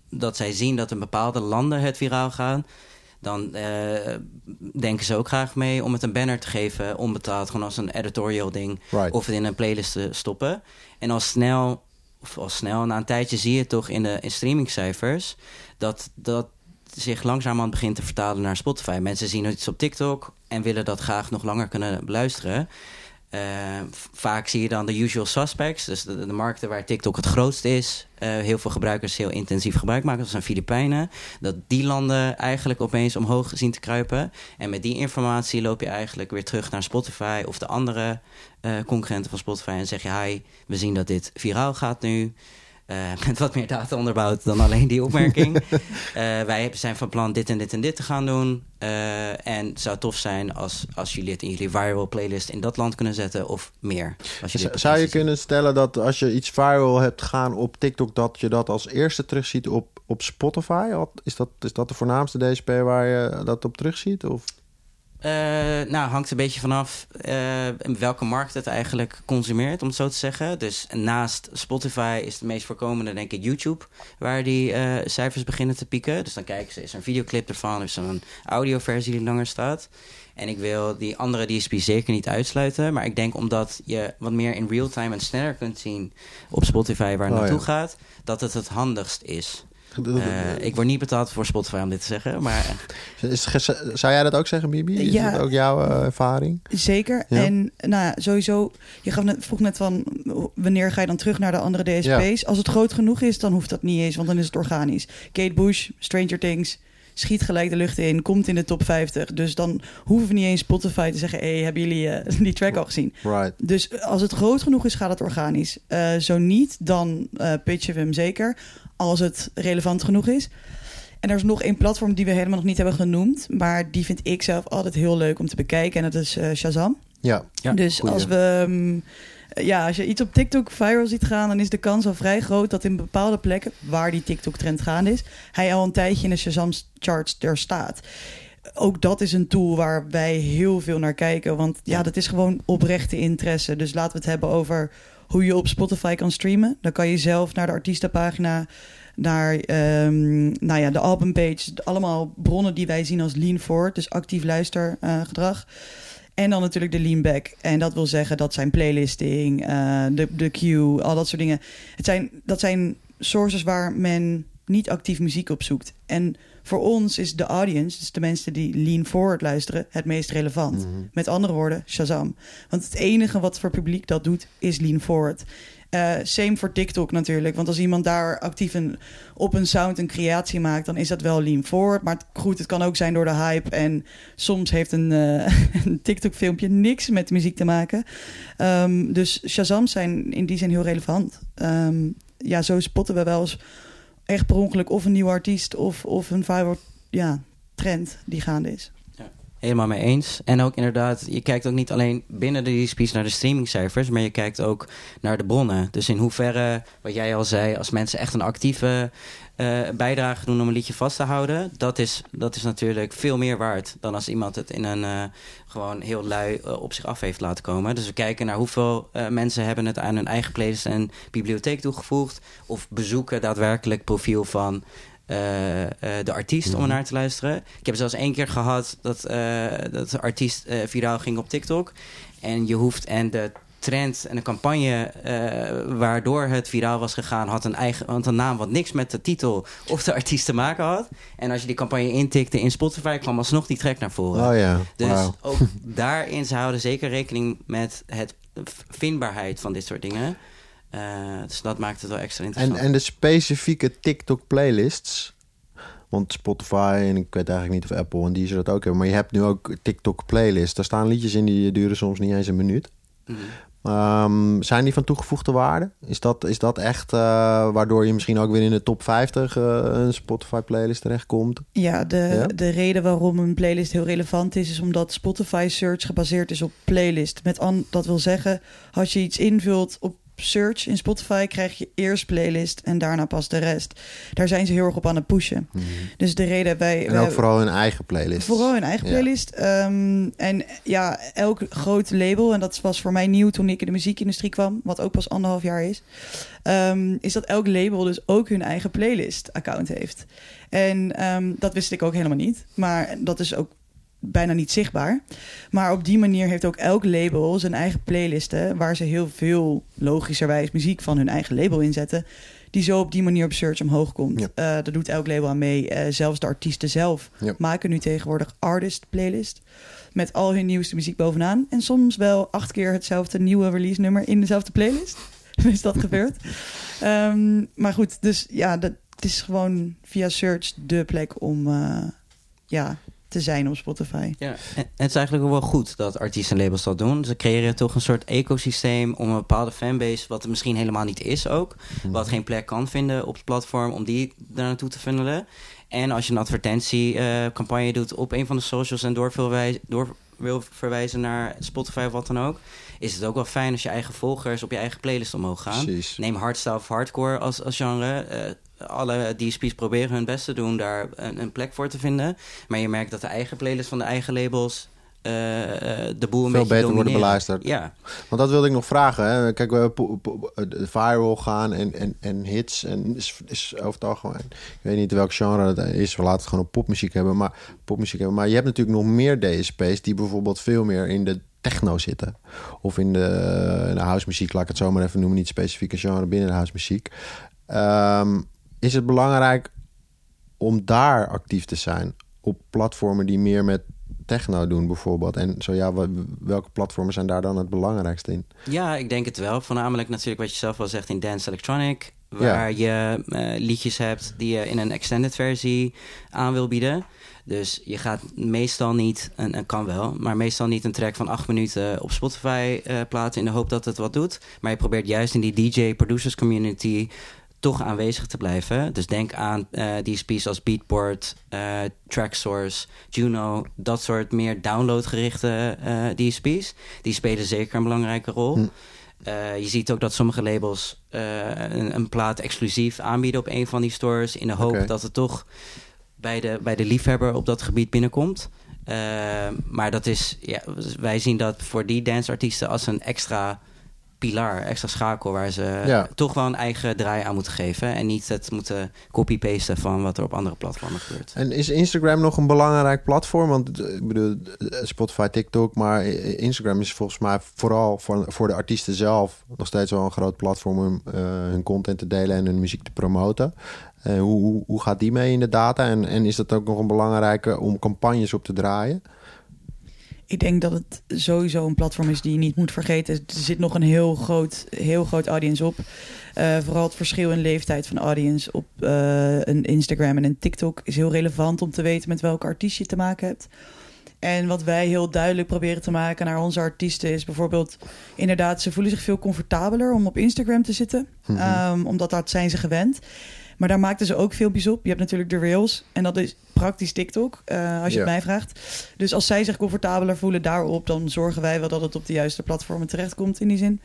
dat zij zien dat in bepaalde landen het viraal gaat dan uh, denken ze ook graag mee om het een banner te geven, onbetaald, gewoon als een editorial ding, of het in een playlist te stoppen. En al snel, of al snel, na een tijdje zie je toch in de in streamingcijfers dat dat zich langzamerhand begint te vertalen naar Spotify. Mensen zien iets op TikTok en willen dat graag nog langer kunnen beluisteren. Uh, vaak zie je dan de usual suspects, dus de, markten waar TikTok het grootst is. Uh, heel veel gebruikers heel intensief gebruik maken, dat zijn Filipijnen. Dat die landen eigenlijk opeens omhoog zien te kruipen. En met die informatie loop je eigenlijk weer terug naar Spotify of de andere uh, concurrenten van Spotify en zeg je: Hi, we zien dat dit viraal gaat nu. Uh, *laughs* met wat meer data onderbouwd dan alleen die opmerking. uh, *laughs* wij zijn van plan dit en dit en dit te gaan doen. Uh, en het zou tof zijn als, als jullie het in jullie viral playlist in dat land kunnen zetten of meer. Als je zou je kunnen stellen dat als je iets viral hebt gaan op TikTok, dat je dat als eerste terugziet op, op Spotify? Is dat, is dat de voornaamste DSP waar je dat op terugziet? Of? Uh, nou, hangt een beetje vanaf uh, welke markt het eigenlijk consumeert, om het zo te zeggen. Dus naast Spotify is de meest voorkomende, denk ik, YouTube, waar die uh, cijfers beginnen te pieken. Dus dan kijken ze, is er een videoclip ervan, is er een audioversie die langer staat. En ik wil die andere DSP zeker niet uitsluiten. Maar ik denk omdat je wat meer in real time en sneller kunt zien op Spotify waar het oh, naartoe ja. gaat, dat het het handigst is. Uh, ik word niet betaald voor Spotify om dit te zeggen, maar... *laughs* Is, zou jij dat ook zeggen, Bibi? Is ja, dat ook jouw uh, ervaring? Zeker. Ja. En nou ja, sowieso, je gaf net, vroeg net van... wanneer ga je dan terug naar de andere DSP's? Ja. Als het groot genoeg is, dan hoeft dat niet eens, want dan is het organisch. Kate Bush, Stranger Things, schiet gelijk de lucht in, komt in de top 50. Dus dan hoeven we niet eens Spotify te zeggen... hey, hebben jullie uh, *laughs* die track al gezien? Right. Dus als het groot genoeg is, gaat het organisch. Uh, zo niet, dan uh, pitchen we hem zeker als het relevant genoeg is. En er is nog één platform die we helemaal nog niet hebben genoemd. Maar die vind ik zelf altijd heel leuk om te bekijken. En dat is uh, Shazam. Ja. ja dus als we. Um, ja, als je iets op TikTok viral ziet gaan, dan is de kans al vrij groot dat in bepaalde plekken waar die TikTok-trend gaande is, hij al een tijdje in de Shazam-charts er staat. Ook dat is een tool waar wij heel veel naar kijken. Want ja, dat is gewoon oprechte interesse. Dus laten we het hebben over hoe je op Spotify kan streamen. Dan kan je zelf naar de artiestenpagina, naar um, nou ja, de albumpage. Allemaal bronnen die wij zien als lean forward, dus actief luistergedrag. En dan natuurlijk de lean back. En dat wil zeggen, dat zijn playlisting, uh, de, de queue, al dat soort dingen. Het zijn, dat zijn sources waar men niet actief muziek op zoekt. En voor ons is de audience, dus de mensen die lean forward luisteren, het meest relevant. Mm -hmm. Met andere woorden, Shazam. Want het enige wat voor publiek dat doet, is lean forward. Uh, same voor TikTok natuurlijk. Want als iemand daar actief een, op een sound een creatie maakt, dan is dat wel lean forward. Maar goed, het kan ook zijn door de hype. En soms heeft een, *laughs* een TikTok-filmpje niks met muziek te maken. Um, dus Shazam zijn in die zin heel relevant. Um, ja, zo spotten we wel eens echt per ongeluk of een nieuwe artiest of, of een viral ja, trend die gaande is. Helemaal mee eens. En ook inderdaad, je kijkt ook niet alleen binnen de DSP's naar de streamingcijfers, maar je kijkt ook naar de bronnen. Dus in hoeverre, wat jij al zei, als mensen echt een actieve uh, bijdrage doen om een liedje vast te houden, dat is, dat is natuurlijk veel meer waard dan als iemand het in een uh, gewoon heel lui uh, op zich af heeft laten komen. Dus we kijken naar hoeveel mensen hebben het aan hun eigen playlist en bibliotheek toegevoegd, of bezoeken daadwerkelijk profiel van uh, uh, de artiest mm -hmm. om naar te luisteren. Ik heb zelfs één keer gehad dat, uh, dat de artiest viraal ging op TikTok. En je hoeft en de trend en de campagne waardoor het viraal was gegaan, had een eigen een naam wat niks met de titel of de artiest te maken had. En als je die campagne intikte in Spotify, kwam alsnog die track naar voren. Oh ja. Dus wow. ook daarin ze houden zeker rekening met het vindbaarheid van dit soort dingen. Uh, dus dat maakt het wel extra interessant. En, en de specifieke TikTok-playlists. Want Spotify en ik weet eigenlijk niet of Apple en die ze dat ook hebben. Maar je hebt nu ook TikTok-playlists. Daar staan liedjes in die duren soms niet eens een minuut. Mm -hmm. Um, zijn die van toegevoegde waarde? Is dat, is dat echt uh, waardoor je misschien ook weer in de top 50 uh, een Spotify playlist terechtkomt? Ja de, ja, de reden waarom een playlist heel relevant is, is omdat Spotify search gebaseerd is op playlist. Met an, dat wil zeggen, als je iets invult op search in Spotify krijg je eerst playlist en daarna pas de rest. Daar zijn ze heel erg op aan het pushen. Mm -hmm. Dus de reden wij... En ook wij, vooral hun eigen playlist. Vooral hun eigen playlist. Ja. Um, en ja, elk groot label, en dat was voor mij nieuw toen ik in de muziekindustrie kwam, wat ook pas anderhalf jaar is, um, is dat elk label dus ook hun eigen playlist-account heeft. En um, dat wist ik ook helemaal niet. Maar dat is ook bijna niet zichtbaar. Maar op die manier heeft ook elk label zijn eigen playlisten... waar ze heel veel logischerwijs muziek van hun eigen label inzetten... die zo op die manier op search omhoog komt. Ja. Uh, daar doet elk label aan mee. Uh, zelfs de artiesten zelf ja. maken nu tegenwoordig artist playlist... met al hun nieuwste muziek bovenaan. En soms wel acht keer hetzelfde nieuwe release nummer in dezelfde playlist. *laughs* is dat gebeurd. um, *laughs* maar goed, dus ja, dat, het is gewoon via search de plek om... Uh, ja, te zijn op Spotify. Ja, en het is eigenlijk ook wel goed dat artiesten en labels dat doen. Ze creëren toch een soort ecosysteem om een bepaalde fanbase, wat er misschien helemaal niet is ook, Mhm. wat geen plek kan vinden op het platform, om die daar naartoe te funnelen. En als je een advertentiecampagne doet op een van de socials en door, wil wij- door wil verwijzen naar Spotify of wat dan ook, is het ook wel fijn als je eigen volgers op je eigen playlist omhoog gaan. Precies. Neem hardstyle of hardcore als, als genre. Eh, alle DSP's proberen hun best te doen daar een, een plek voor te vinden. Maar je merkt dat de eigen playlist van de eigen labels eh, eh, de boel een Veel beetje beter worden beluisterd. Ja, Want dat wilde ik nog vragen. Hè. Kijk, we po- de viral gaan en, en, en hits en is, is over het algemeen. Ik weet niet welk genre het is. We laten het gewoon op popmuziek hebben. Maar popmuziek hebben. Maar je hebt natuurlijk nog meer DSP's die bijvoorbeeld veel meer in de techno zitten. Of in de, in de housemuziek, laat ik het zo maar even noemen. Niet specifieke genre binnen de housemuziek. Ehm, is het belangrijk om daar actief te zijn? Op platformen die meer met techno doen bijvoorbeeld. En zo ja, welke platformen zijn daar dan het belangrijkste in? ja, ik denk het wel. Voornamelijk natuurlijk wat je zelf wel zegt in Dance Electronic. Waar je eh, liedjes hebt die je in een extended versie aan wil bieden. Dus je gaat meestal niet, en, en kan wel, maar meestal niet een track van acht minuten op Spotify eh, plaatsen in de hoop dat het wat doet. Maar je probeert juist in die DJ-producers community toch aanwezig te blijven. Dus denk aan eh DSP's als Beatport, eh Tracksource, Juno, dat soort meer downloadgerichte eh DSP's. Die spelen zeker een belangrijke rol. Hm. Je ziet ook dat sommige labels een, een plaat exclusief aanbieden op een van die stores. In de hoop dat het toch bij de, bij de liefhebber op dat gebied binnenkomt. Maar dat is, ja, wij zien dat voor die danceartiesten als een extra pilaar, extra schakel waar ze Ja. toch wel een eigen draai aan moeten geven. En niet het moeten copy-pasten van wat er op andere platformen gebeurt. En is Instagram nog een belangrijk platform? Want eh, ik bedoel, eh, Spotify, TikTok, maar eh, Instagram is volgens mij vooral voor, voor de artiesten zelf nog steeds wel een groot platform om hun content te delen en hun muziek te promoten. Hoe, hoe, hoe gaat die mee in de data? En, en is dat ook nog een belangrijke om campagnes op te draaien? Ik denk dat het sowieso een platform is die je niet moet vergeten. Er zit nog een heel groot, heel groot audience op. Eh, vooral het verschil in leeftijd van audience op eh, een Instagram en een TikTok is heel relevant om te weten met welke artiest je te maken hebt. En wat wij heel duidelijk proberen te maken naar onze artiesten is bijvoorbeeld inderdaad, ze voelen zich veel comfortabeler om op Instagram te zitten, Mhm. Ehm, omdat dat zijn ze gewend. Maar daar maakten ze ook filmpjes op. Je hebt natuurlijk de Reels en dat is praktisch TikTok, eh, als je Ja. het mij vraagt. Dus als zij zich comfortabeler voelen daarop, dan zorgen wij wel dat het op de juiste platformen terechtkomt in die zin.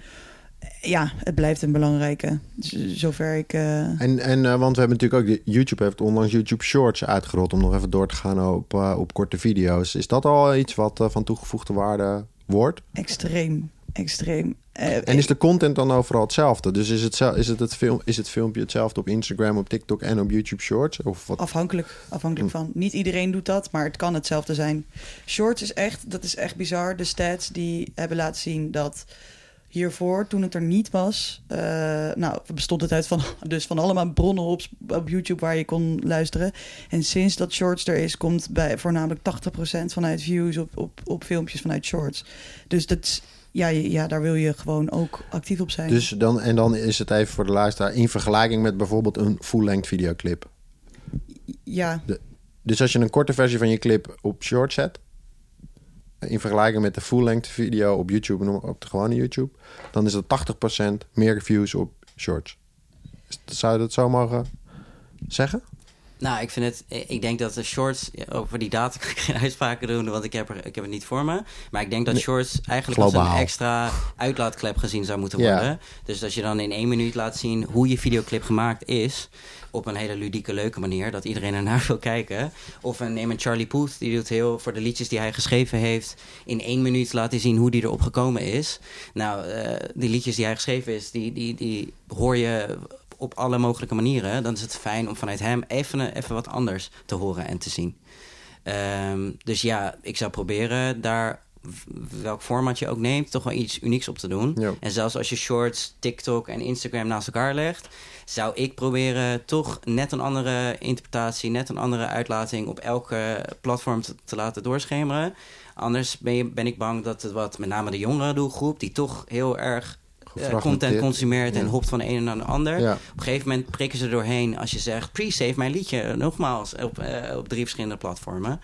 Ja, het blijft een belangrijke. Zover ik. eh, En, en eh, want we hebben natuurlijk ook... YouTube heeft onlangs YouTube Shorts uitgerold... om nog even door te gaan op, eh, op korte video's. Is dat al iets wat eh, van toegevoegde waarde wordt? extreem, extreem. Eh, En is de content dan overal hetzelfde? Dus is het, is het, het, film, is het filmpje hetzelfde op Instagram, op TikTok en op YouTube Shorts? Of wat? Afhankelijk, afhankelijk van. Niet iedereen doet dat, maar het kan hetzelfde zijn. Shorts is echt, dat is echt bizar. De stats die hebben laten zien dat hiervoor, toen het er niet was, eh, nou, bestond het uit van, *laughs* dus van allemaal bronnen op, op YouTube waar je kon luisteren. En sinds dat Shorts er is, komt bij voornamelijk 80% vanuit views op, op, op filmpjes vanuit Shorts. Dus dat is, ja, ja, daar wil je gewoon ook actief op zijn. Dus dan, en dan is het even voor de luisteraar in vergelijking met bijvoorbeeld een full-length videoclip. ja, Dus als je een korte versie van je clip op short zet, in vergelijking met de full-length video op YouTube, noem maar op de gewone YouTube, dan is het 80% meer views op shorts. Zou je dat zo mogen zeggen? Nou, ik vind het. Ik denk dat de shorts. Over die data kan ik geen uitspraken doen, want ik heb, er, ik heb het niet voor me. Maar ik denk dat shorts eigenlijk als een extra uitlaatklep gezien zou moeten Ja. worden. Dus als je dan in één minuut laat zien hoe je videoclip gemaakt is. Op een hele ludieke, leuke manier, dat iedereen ernaar *laughs* wil kijken. Of een, neem een Charlie Puth, die doet heel voor de liedjes die hij geschreven heeft. In één minuut laat hij zien hoe die erop gekomen is. Nou, eh, die liedjes die hij geschreven is, die, die, die hoor je op alle mogelijke manieren. Dan is het fijn om vanuit hem even, even wat anders te horen en te zien. Ehm, dus ja, ik zou proberen daar, welk format je ook neemt, toch wel iets unieks op te doen. Ja. En zelfs als je shorts, TikTok en Instagram naast elkaar legt, zou ik proberen toch net een andere interpretatie, net een andere uitlating op elke platform te, te laten doorschemeren. Anders ben, je, ben ik bang dat het wat, met name de jongere doelgroep, die toch heel erg content Gefragmenteerd. consumeert en hopt van de ene naar de ander. Op een gegeven moment prikken ze er doorheen als je zegt... pre-save mijn liedje, nogmaals, op, eh, op drie verschillende platformen.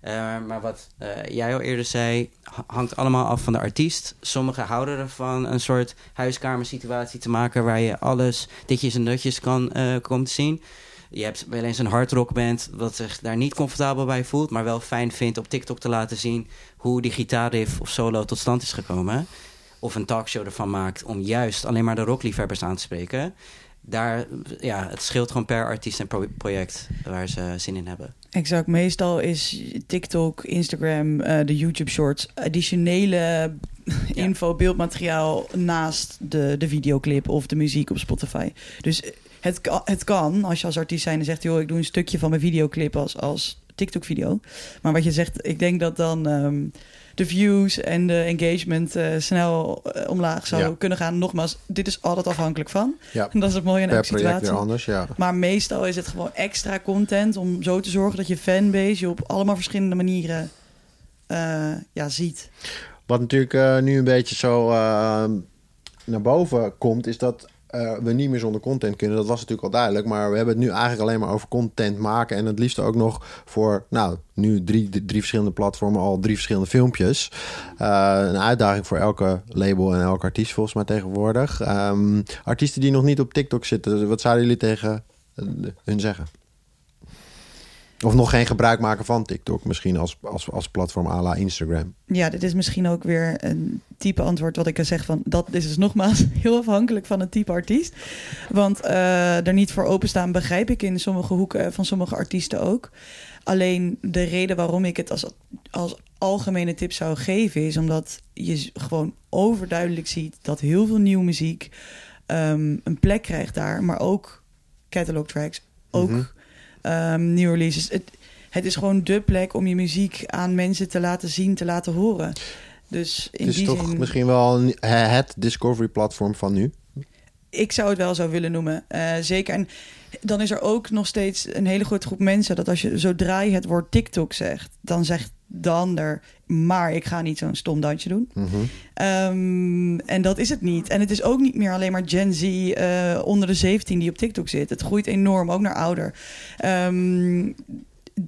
Eh, maar wat eh, jij al eerder zei, ha- hangt allemaal af van de artiest. Sommigen houden ervan een soort huiskamersituatie te maken waar je alles ditjes en dutjes kan eh, komen te zien. Je hebt wel eens een hardrockband dat zich daar niet comfortabel bij voelt, maar wel fijn vindt op TikTok te laten zien hoe die gitaarriff of solo tot stand is gekomen. Of een talkshow ervan maakt om juist alleen maar de rockliefhebbers aan te spreken. Daar, ja, het scheelt gewoon per artiest en pro- project waar ze zin in hebben. Exact. Meestal is TikTok, Instagram, eh, de YouTube Shorts additionele info, beeldmateriaal naast de, de videoclip of de muziek op Spotify. Dus het, het kan, als je als artiest zijn en zegt, joh, ik doe een stukje van mijn videoclip als, als TikTok-video. Maar wat je zegt, ik denk dat dan ehm, de views en de engagement eh, snel eh, omlaag zou Ja. kunnen gaan. Nogmaals, dit is altijd afhankelijk van. Ja. En dat is het mooie aan Per elke situatie. weer anders, ja. Maar meestal is het gewoon extra content om zo te zorgen dat je fanbase je op allemaal verschillende manieren eh, ja, ziet. Wat natuurlijk nu een beetje zo naar boven komt, is dat eh, we niet meer zonder content kunnen. Dat was natuurlijk al duidelijk, maar we hebben het nu eigenlijk alleen maar over content maken. En het liefst ook nog voor, nou, nu drie, drie verschillende platformen, al drie verschillende filmpjes. Eh, een uitdaging voor elke label en elke artiest volgens mij tegenwoordig. Ehm, artiesten die nog niet op TikTok zitten, wat zouden jullie tegen eh, hun zeggen? Of nog geen gebruik maken van TikTok, misschien als, als, als platform à la Instagram. Ja, dit is misschien ook weer een type antwoord wat ik kan zeggen van... dat is dus nogmaals *laughs* heel afhankelijk van het type artiest. Want eh er niet voor openstaan begrijp ik in sommige hoeken van sommige artiesten ook. Alleen de reden waarom ik het als, als algemene tip zou geven... is omdat je gewoon overduidelijk ziet dat heel veel nieuwe muziek... ehm, een plek krijgt daar, maar ook catalog tracks, ook Mhm. Ehm, nieuwe releases. Het, het is gewoon de plek om je muziek aan mensen te laten zien, te laten horen. Dus in Het is die toch zin, misschien wel een- het Discovery platform van nu. ik zou het wel zo willen noemen. Eh, zeker. En dan is er ook nog steeds een hele grote groep mensen dat als je zodra je het woord TikTok zegt, dan zegt de ander, maar ik ga niet zo'n stom dansje doen. Mhm. Ehm, en dat is het niet. En het is ook niet meer alleen maar Gen Z eh, onder de 17 die op TikTok zit. Het groeit enorm, ook naar ouder. Ehm,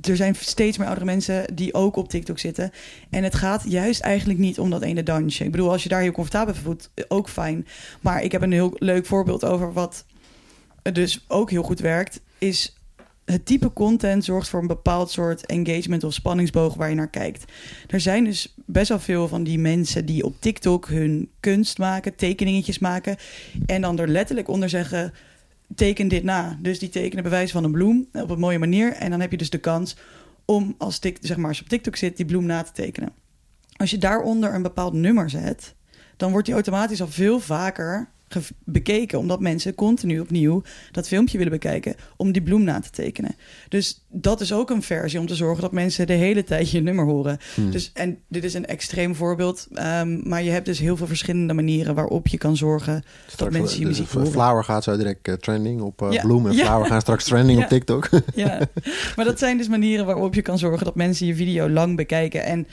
er zijn steeds meer oudere mensen die ook op TikTok zitten. En het gaat juist eigenlijk niet om dat ene dansje. Ik bedoel, als je daar heel comfortabel voelt, eh, ook fijn. Maar ik heb een heel leuk voorbeeld over wat dus ook heel goed werkt. Is het type content zorgt voor een bepaald soort engagement of spanningsboog waar je naar kijkt. Er zijn dus best wel veel van die mensen die op TikTok hun kunst maken, tekeningetjes maken. En dan er letterlijk onder zeggen: teken dit na. Dus die tekenen bewijs van een bloem op een mooie manier. En dan heb je dus de kans om als, tik, zeg maar, als je op TikTok zit, die bloem na te tekenen. Als je daaronder een bepaald nummer zet, dan wordt die automatisch al veel vaker bekeken. Omdat mensen continu opnieuw dat filmpje willen bekijken om die bloem na te tekenen. Dus dat is ook een versie om te zorgen dat mensen de hele tijd je nummer horen. Hmm. Dus, en dit is een extreem voorbeeld. ehm, maar je hebt dus heel veel verschillende manieren waarop je kan zorgen Straks, mensen je de- muziek horen. Flower gaat zo direct eh, trending op eh Ja. Bloem en Ja. Flower gaan straks trending Ja. op TikTok. Ja, maar dat zijn dus manieren waarop je kan zorgen dat mensen je video lang bekijken. En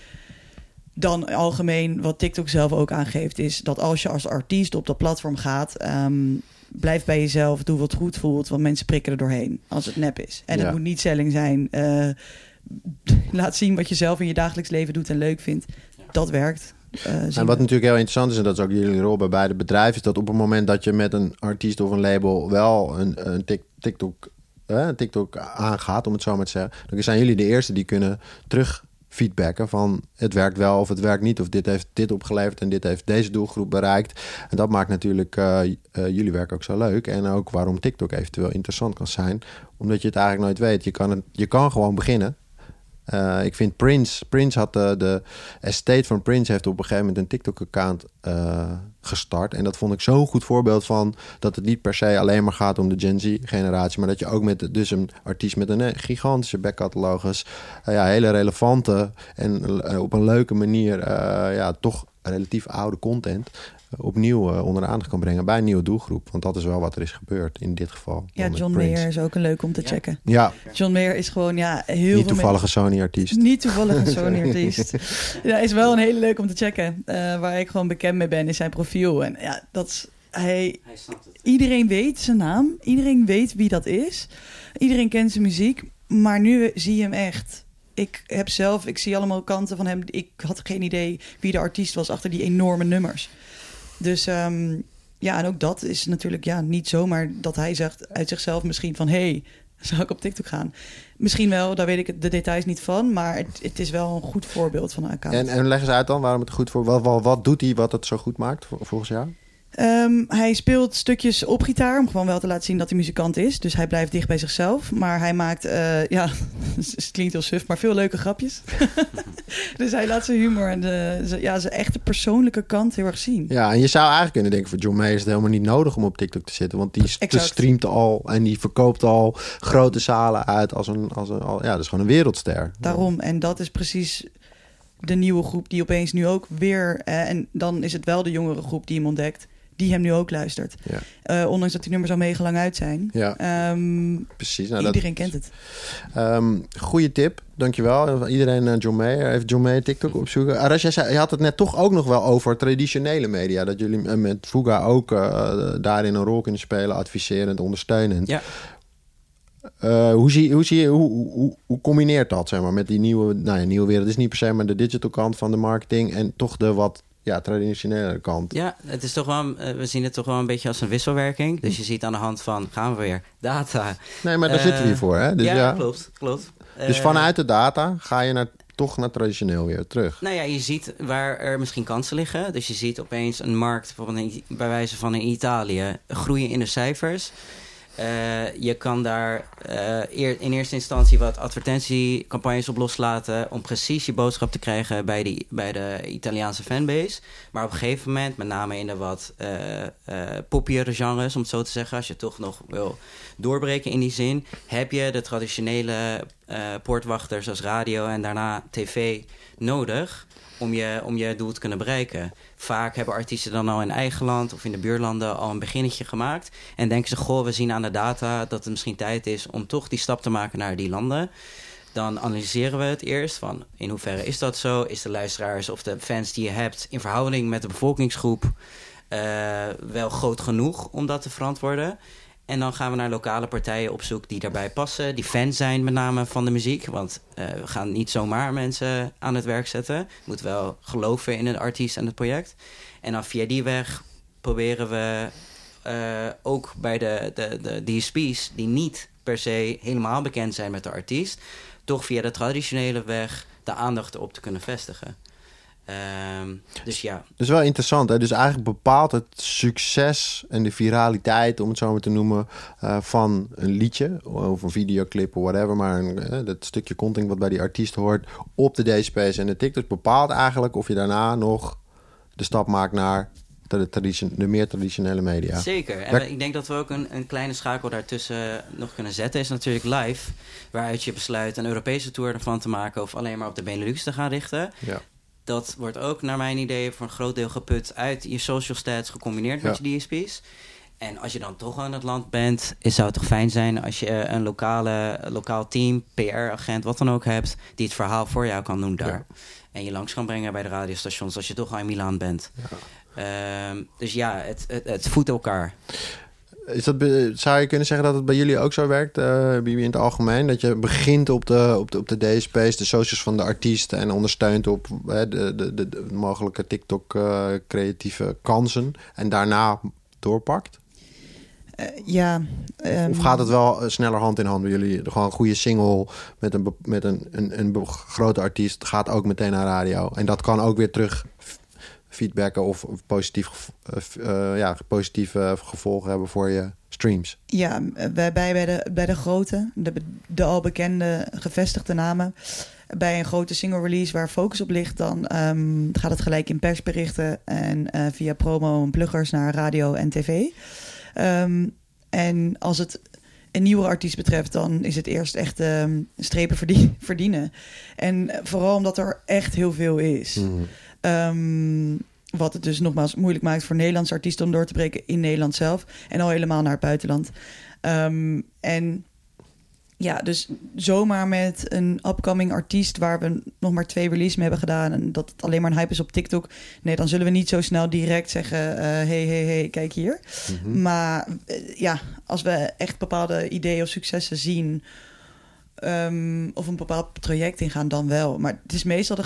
dan algemeen, wat TikTok zelf ook aangeeft, is dat als je als artiest op dat platform gaat, ehm, blijf bij jezelf, doe wat goed voelt, want mensen prikken er doorheen als het nep is. En Ja. het moet niet selling zijn. Eh, *laughs* laat zien wat je zelf in je dagelijks leven doet en leuk vindt. Dat werkt. Eh, En we. wat natuurlijk heel interessant is, en dat is ook jullie rol bij beide bedrijven, is dat op het moment dat je met een artiest of een label wel een, een Tik- TikTok, eh, een TikTok aangaat, om het zo maar te zeggen, dan zijn jullie de eerste die kunnen terug feedbacken van het werkt wel of het werkt niet, of dit heeft dit opgeleverd en dit heeft deze doelgroep bereikt. En dat maakt natuurlijk eh, eh, jullie werk ook zo leuk en ook waarom TikTok eventueel interessant kan zijn, omdat je het eigenlijk nooit weet. Je kan, het, je kan gewoon beginnen. Eh, ik vind Prince, Prince had de, de estate van Prince heeft op een gegeven moment een TikTok-account eh, gestart. En dat vond ik zo'n goed voorbeeld van dat het niet per se alleen maar gaat om de Gen Z-generatie, maar dat je ook met dus een artiest met een eh, gigantische backcatalogus, ja, hele relevante en op een leuke manier, ja, toch relatief oude content opnieuw eh, onder de aandacht kan brengen bij een nieuwe doelgroep. Want dat is wel wat er is gebeurd in dit geval. ja, John. Mayer is ook een leuk om te Ja. checken. Ja, John Mayer is gewoon ja, heel niet toevallige Sony-artiest. Niet toevallig een *laughs* Sony-artiest. ja, is wel een hele leuk om te checken. Eh, waar ik gewoon bekend mee ben, is zijn profiel. En ja, dat is, hij, Hij snapt het. iedereen weet zijn naam. Iedereen weet wie dat is. Iedereen kent zijn muziek. Maar nu zie je hem echt ik heb zelf, ik zie allemaal kanten van hem. Ik had geen idee wie de artiest was achter die enorme nummers. Dus ehm, ja, en ook dat is natuurlijk ja, niet zomaar dat hij zegt uit zichzelf misschien van... hey, zou ik op TikTok gaan? Misschien wel, daar weet ik de details niet van. Maar het, het is wel een goed voorbeeld van een account. En, en leg eens uit dan waarom het goed voor... Wat, wat, doet hij wat het zo goed maakt volgens jou? Um, hij speelt stukjes op gitaar om gewoon wel te laten zien dat hij muzikant is. Dus hij blijft dicht bij zichzelf. Maar hij maakt, uh, ja, *laughs* het klinkt heel suf, maar veel leuke grapjes. *laughs* dus hij laat zijn humor en de, ja, zijn echte persoonlijke kant heel erg zien. Ja, en je zou eigenlijk kunnen denken: voor John Mayer is het helemaal niet nodig om op TikTok te zitten. Want die exact. streamt al en die verkoopt al grote zalen uit als een, als een al, ja, dat is gewoon een wereldster. Daarom, en dat is precies de nieuwe groep die opeens nu ook weer. Eh, en dan is het wel de jongere groep die hem ontdekt die hem nu ook luistert. Ja. Uh, ondanks dat die nummers al mega lang uit zijn. Ja. Um, Precies. Nou, iedereen kent het. Um, goeie tip, dankjewel. Iedereen uh, John Mayer, even John Mayer TikTok opzoeken. Arash, je had het net toch ook nog wel over traditionele media. Dat jullie uh, met Fuga ook daarin een rol kunnen spelen, adviserend, ondersteunend. Ja. Uh, hoe, zie, hoe, zie je, hoe, hoe, hoe, combineert dat zeg maar, met die nieuwe, nou ja, nieuwe wereld? Het is niet per se maar de digital kant van de marketing en toch de wat ja, traditionele kant. Ja, het is toch wel, eh, we zien het toch wel een beetje als een wisselwerking. Dus je ziet aan de hand van, gaan we weer, data. Nee, maar daar uh, zitten we hier voor, hè? Dus ja, klopt, klopt. Dus uh, vanuit de data ga je naar, toch naar traditioneel weer terug. Nou ja, je ziet waar er misschien kansen liggen. Dus je ziet opeens een markt, bijvoorbeeld bij wijze van in Italië, groeien in de cijfers. Uh, je kan daar eer, in eerste instantie wat advertentiecampagnes op loslaten... om precies je boodschap te krijgen bij, die, bij de Italiaanse fanbase. Maar op een gegeven moment, met name in de wat uh, poppiere genres... om het zo te zeggen, als je toch nog wil doorbreken in die zin... heb je de traditionele poortwachters zoals radio en daarna tv nodig om je, om je doel te kunnen bereiken. Vaak hebben artiesten dan al in eigen land of in de buurlanden al een beginnetje gemaakt. En denken ze, goh, we zien aan de data dat het misschien tijd is om toch die stap te maken naar die landen. Dan analyseren we het eerst van in hoeverre is dat zo? Is de luisteraars of de fans die je hebt in verhouding met de bevolkingsgroep uh, wel groot genoeg om dat te verantwoorden? En dan gaan we naar lokale partijen op zoek die daarbij passen. Die fan zijn met name van de muziek. Want uh, we gaan niet zomaar mensen aan het werk zetten. Je moet wel geloven in het artiest en het project. En dan via die weg proberen we uh, ook bij de, de, de DSP's... die niet per se helemaal bekend zijn met de artiest... toch via de traditionele weg de aandacht op te kunnen vestigen. Um, dus ja. Dat is wel interessant. Hè? Dus eigenlijk bepaalt het succes en de viraliteit, om het zo maar te noemen, uh, van een liedje of een videoclip of whatever. Maar een, uh, dat stukje content wat bij die artiest hoort op de DSP's en de TikTok bepaalt eigenlijk of je daarna nog de stap maakt naar de, tradition, de meer traditionele media. Zeker. En ik denk dat we ook een, een kleine schakel daartussen nog kunnen zetten. Is natuurlijk live. Waaruit je besluit een Europese tour ervan te maken. Of alleen maar op de Benelux te gaan richten. Ja dat wordt ook naar mijn idee voor een groot deel geput uit je social stats gecombineerd met je DSP's. En als je dan toch aan het land bent, zou het toch fijn zijn als je een lokale, lokaal team, PR-agent, wat dan ook hebt, die het verhaal voor jou kan doen daar. En je langs kan brengen bij de radiostations als je toch al in Milaan bent. Ja. Um, dus ja, het, het, het voedt elkaar. Is dat, zou je kunnen zeggen dat het bij jullie ook zo werkt, uh, Bibi, in het algemeen? Dat je begint op de, op de, op de DSP's, de socials van de artiesten... en ondersteunt op de, de, de, de, mogelijke TikTok-creatieve eh, kansen... en daarna doorpakt? Uh, ja. Um... Of gaat het wel sneller hand in hand bij jullie? Gewoon een goede single met een, met een, een, een grote artiest gaat ook meteen naar radio. En dat kan ook weer terug feedbacken of, positief, uh, ja, positieve gevolgen hebben voor je streams? Ja, bij, bij, de, bij de grote, de, de al bekende gevestigde namen. Bij een grote single release waar focus op ligt, dan um, gaat het gelijk in persberichten en uh, via promo en pluggers naar radio en tv. Um, en als het een nieuwe artiest betreft, dan is het eerst echt um, strepen *laughs* verdienen. En vooral omdat er echt heel veel is. Mm. Um, wat het dus nogmaals moeilijk maakt voor Nederlandse artiesten om door te breken in Nederland zelf. En al helemaal naar het buitenland. Um, en ja, dus zomaar met een upcoming artiest waar we nog maar twee releases mee hebben gedaan en dat het alleen maar een hype is op TikTok. Nee, dan zullen we niet zo snel direct zeggen: uh, hey, hey, hey, kijk hier. Mm -hmm. Maar uh, ja, als we echt bepaalde ideeën of successen zien ehm, of een bepaald project ingaan, dan wel. Maar het is meestal de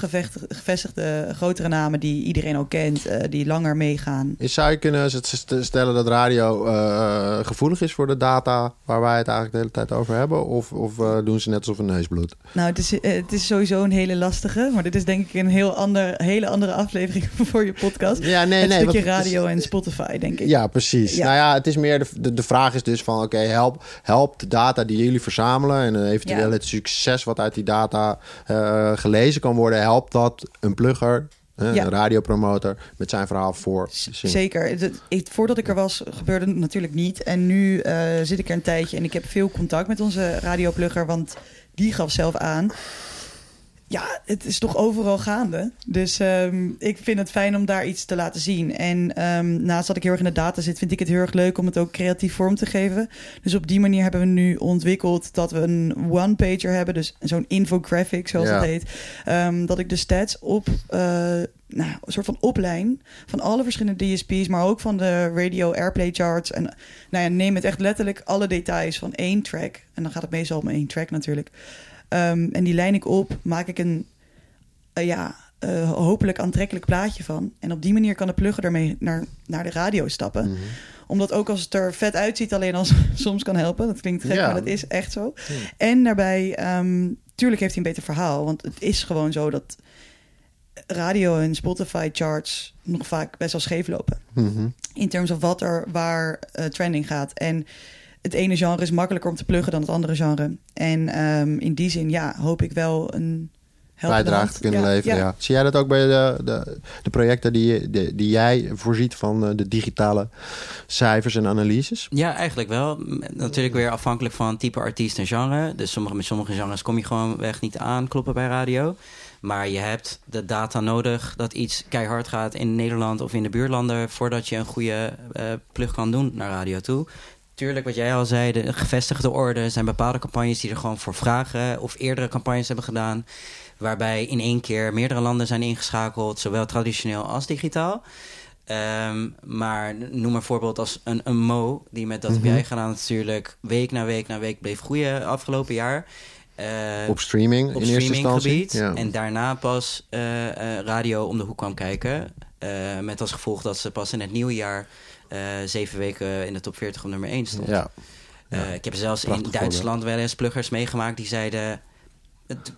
gevestigde grotere namen die iedereen ook kent, eh, die langer meegaan. Is, zou je kunnen stellen dat radio uh, gevoelig is voor de data waar wij het eigenlijk de hele tijd over hebben? Of, of uh, doen ze net alsof een neusbloed? Nou, het is, het is sowieso een hele lastige, maar dit is denk ik een heel ander, hele andere aflevering *laughs* voor je podcast. Ja, nee, het nee. stukje radio en Spotify, denk ik. Ja, precies. Ja. Nou ja, het is meer de, de, de vraag is dus van, oké, okay, help, help de data die jullie verzamelen en eventueel het succes wat uit die data uh, gelezen kan worden, helpt dat een plugger ja. een radiopromotor met zijn verhaal voor. Zeker. Voordat ik er was, gebeurde het natuurlijk niet. En nu uh, zit ik er een tijdje en ik heb veel contact met onze radioplugger, want die gaf zelf aan ja, het is toch overal gaande. Dus um, ik vind het fijn om daar iets te laten zien. En um, naast dat ik heel erg in de data zit, vind ik het heel erg leuk om het ook creatief vorm te geven. Dus op die manier hebben we nu ontwikkeld dat we een one-pager hebben. Dus zo'n infographic, zoals ja. het heet. Um, dat ik de stats op... Uh, nou, een soort van oplijn van alle verschillende DSP's, maar ook van de radio airplay charts. En nou ja, neem het echt letterlijk alle details van één track. En dan gaat het meestal om één track natuurlijk. Um, en die lijn ik op, maak ik een uh, ja, uh, hopelijk aantrekkelijk plaatje van. En op die manier kan de plugger ermee naar, naar de radio stappen. Mhm. Omdat ook als het er vet uitziet, alleen als *laughs* soms kan helpen. Dat klinkt gek, Ja. maar dat is echt zo. En daarbij, um, tuurlijk heeft hij een beter verhaal. Want het is gewoon zo dat radio en Spotify charts nog vaak best wel scheef lopen. Mhm. In terms of wat er waar uh, trending gaat. En het ene genre is makkelijker om te pluggen dan het andere genre. En um, in die zin, ja, hoop ik wel een bijdrage te kunnen ja, leveren. Ja. Ja. Zie jij dat ook bij de, de, de projecten die, die, die jij voorziet van eh, de digitale cijfers en analyses? Ja, eigenlijk wel. Natuurlijk weer afhankelijk van type artiest en genre. Dus sommige, met sommige genres kom je gewoon weg niet aankloppen bij radio. Maar je hebt de data nodig dat iets keihard gaat in Nederland of in de buurlanden... voordat je een goede uh, plug kan doen naar radio toe. Tuurlijk, wat jij al zei, de gevestigde orde zijn bepaalde campagnes die er gewoon voor vragen... of eerdere campagnes hebben gedaan... waarbij in één keer meerdere landen zijn ingeschakeld... zowel traditioneel als digitaal. Um, maar noem een voorbeeld als een, een Mo... die met dat Mhm. heb jij gedaan natuurlijk week na week na week bleef groeien afgelopen jaar... Uh, op streaming op in eerste instantie. Ja. En daarna pas uh, uh, radio om de hoek kwam kijken. Met als gevolg dat ze pas in het nieuwe jaar zeven weken in de top 40 op nummer 1 stond. Ja. Ja. Ik heb zelfs Prachtig in Duitsland wel eens pluggers meegemaakt die zeiden...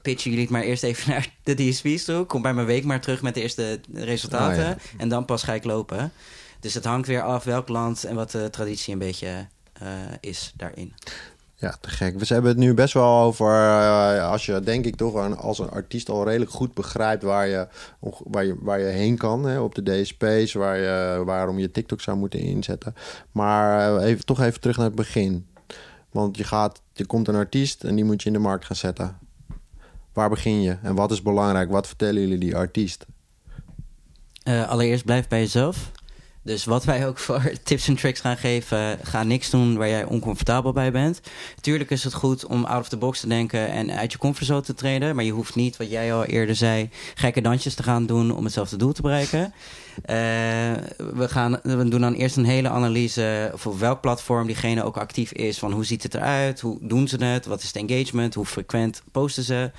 pitchen jullie het maar eerst even *laughs* naar de DSP's toe. Kom bij mijn week maar terug met de eerste resultaten. Oh, ja. En dan pas ga ik lopen. Dus het hangt weer af welk land en wat de traditie een beetje uh, is daarin. Ja, te gek. We hebben het nu best wel over, uh, als je denk ik toch als een artiest al redelijk goed begrijpt waar je, waar je, waar je heen kan hè, op de DSP's, waar je, waarom je TikTok zou moeten inzetten. Maar uh, even, toch even terug naar het begin. Want je, gaat, je komt een artiest en die moet je in de markt gaan zetten. Waar begin je en wat is belangrijk? Wat vertellen jullie die artiest? Uh, allereerst blijf bij jezelf. Dus wat wij ook voor *laughs* tips en tricks gaan geven, ga niks doen waar jij oncomfortabel bij bent. Tuurlijk is het goed om out of the box te denken en uit je comfortzone te treden. Maar je hoeft niet, wat jij al eerder zei, gekke dansjes te gaan doen om hetzelfde doel te bereiken. Uh, we, gaan, we doen dan eerst een hele analyse voor welk platform diegene ook actief is. Van hoe ziet het eruit? Hoe doen ze het? Wat is het engagement? Hoe frequent posten ze?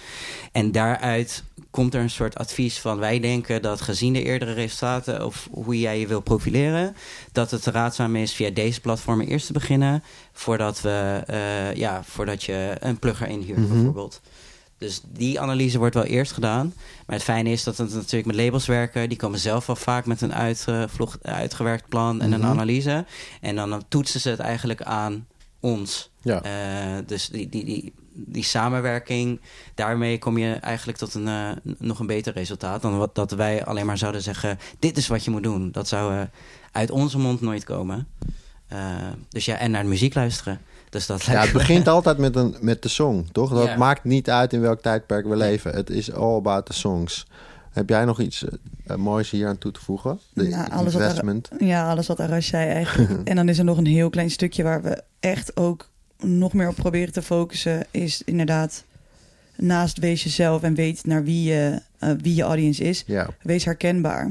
En daaruit komt er een soort advies van wij denken dat gezien de eerdere resultaten of hoe jij je wil profileren, dat het raadzaam is via deze platformen eerst te beginnen voordat we uh, ja, voordat je een plugger inhuurt mm -hmm. bijvoorbeeld. Dus die analyse wordt wel eerst gedaan. Maar het fijne is dat we natuurlijk met labels werken. Die komen zelf wel vaak met een uitgevlocht, uitgewerkt plan en mm -hmm. een analyse. En dan, toetsen ze het eigenlijk aan ons. Ja. Uh, dus die, die, die, die samenwerking, daarmee kom je eigenlijk tot een, uh, nog een beter resultaat dan wat dat wij alleen maar zouden zeggen: dit is wat je moet doen. Dat zou uh, uit onze mond nooit komen. Dus ja, en naar de muziek luisteren. Dus dat ja, het begint altijd met, een, met de song, toch? Dat maakt niet uit in welk tijdperk we leven. Het is all about the songs. Heb jij nog iets uh, moois hier aan toe te voegen? De Nou, alles wat er- investment. Ja, alles wat Arash zei eigenlijk. *laughs* en dan is er nog een heel klein stukje waar we echt ook nog meer op proberen te focussen. Is inderdaad naast wees jezelf en weet naar wie je, uh, wie je audience is. Wees herkenbaar.